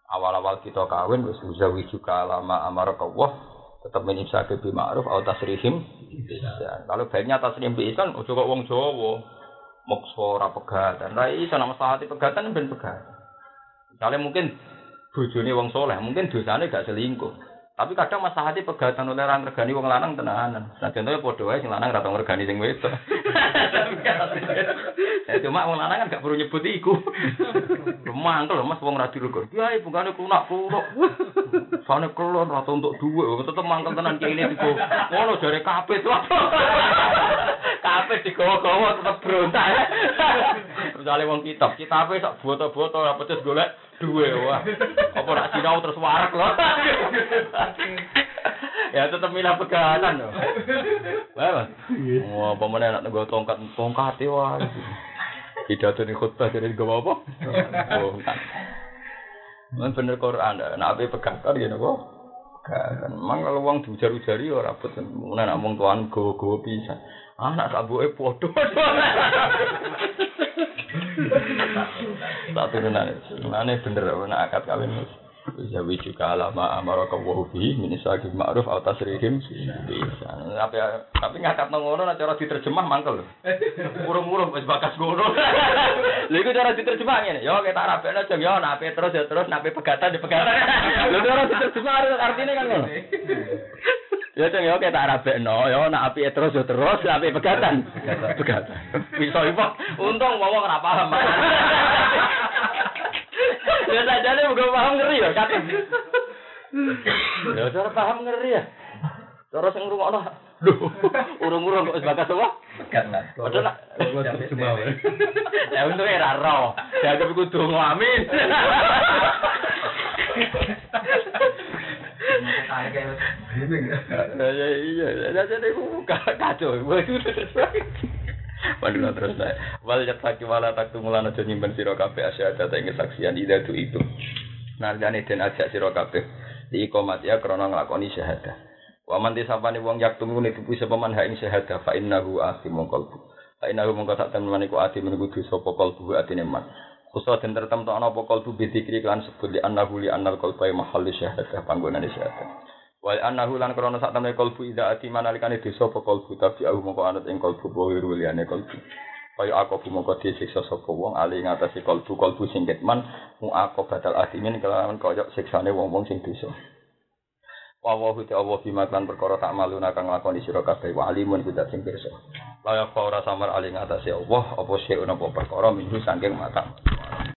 Awal-awal kita kawin wis uzawi juga lama amarakallah tetap menyiksa ke ma'ruf atau tasrihim bisa. Kalau baiknya tasrihim bi ihsan ojo kok wong Jawa mokso ora pegatan. Ra iso nama sahati pegatan ben pegatan. Misalnya mungkin bojone wong soleh, mungkin dosane gak selingkuh. Tapi kadang masalah hati pegatan oleh orang regani wong lanang tenanan. Nah contohnya podo aja sing lanang rata regani sing wedok. Ya cuma wong lanang kan gak perlu nyebut iku. Mantel Mas wong ra dirukun. Ya bungane kunak kuno. Sane kelon rata untuk duwe, tetep mangkel tenan ini digo. Ngono jare kapit wae. Kapit digowo-gowo tetep berontak. Misalnya wong kitab, kitabe sak boto-boto ora pedes golek duwe wah. Apa nak sinau terus warak loh. Ya tetap milah pegangan loh. Wah, wah pemenang nak nego tongkat tongkat ya wah. Pidato nih khutbah jadi gue apa? Tongkat. Man bener Quran, nak apa pegangan ya nopo? Kan, mang kalau uang diujar-ujari ora rapet, mana nak mong tuan go-go bisa. Ah, nak sabuke podo. Tak turunan. Mana bener mana akad kawin. Bisa juga alama amara kawahu bihi min isaqi ma'ruf atau tasrihim bisa. Tapi tapi nang ngono cara diterjemah mangkel. Urung-urung wis bakas ngono. Lha iku cara diterjemah ngene. Yo kita arabekno jeng yo nape terus ya terus nape pegatan di pegatan. Lha cara diterjemah artinya kan ngono. Ya ceng ya kita arabekno ya nak api terus ya terus api pegatan. Pegatan. Bisa ipo. Untung wong ora paham. Ya sajane muga paham ngeri ya katen. Ya cara paham ngeri ya. Cara sing ngrungokno Lho, urung-urung kok wis bakas apa? Pegat lah. Padahal nak wae. ya untung ora ro. Dianggap iku donga amin. Ya iya, ya jadi aku kacau. Waduh terus saya. Wal yataki wala taktu mulana aja nyimpen sira kabeh asyhadu ta ing saksian ida tu itu. Narjane den ajak sira kabeh di ya krana nglakoni syahadah. Wa man disapane wong yaktum ngene tuku sapa man ha ing syahadah fa innahu asimun qalbu. Fa innahu mongko sak temen maniku ati menunggu dosa apa qalbu atine man. Khusus den tertem ana apa qalbu bidzikri kan sebut li annahu li annal qalba mahalli syahadah panggonane syahadah. Wal annahu lan krana sak temne kalbu ida ati manalikane desa apa kalbu tapi aku mongko anut ing kalbu bohir liyane kalbu. Kaya aku mongko disiksa sapa wong ali ngatasi kalbu kalbu sing ketman mu aku batal atimin kelawan kaya siksane wong-wong sing dosa. Wa wa hu Allah bima kan perkara tak malu kang nglakoni sira kabeh wa alimun kita sing pirsa. Laya ora samar ali ngatasi Allah apa sing ana apa perkara minggu saking mata.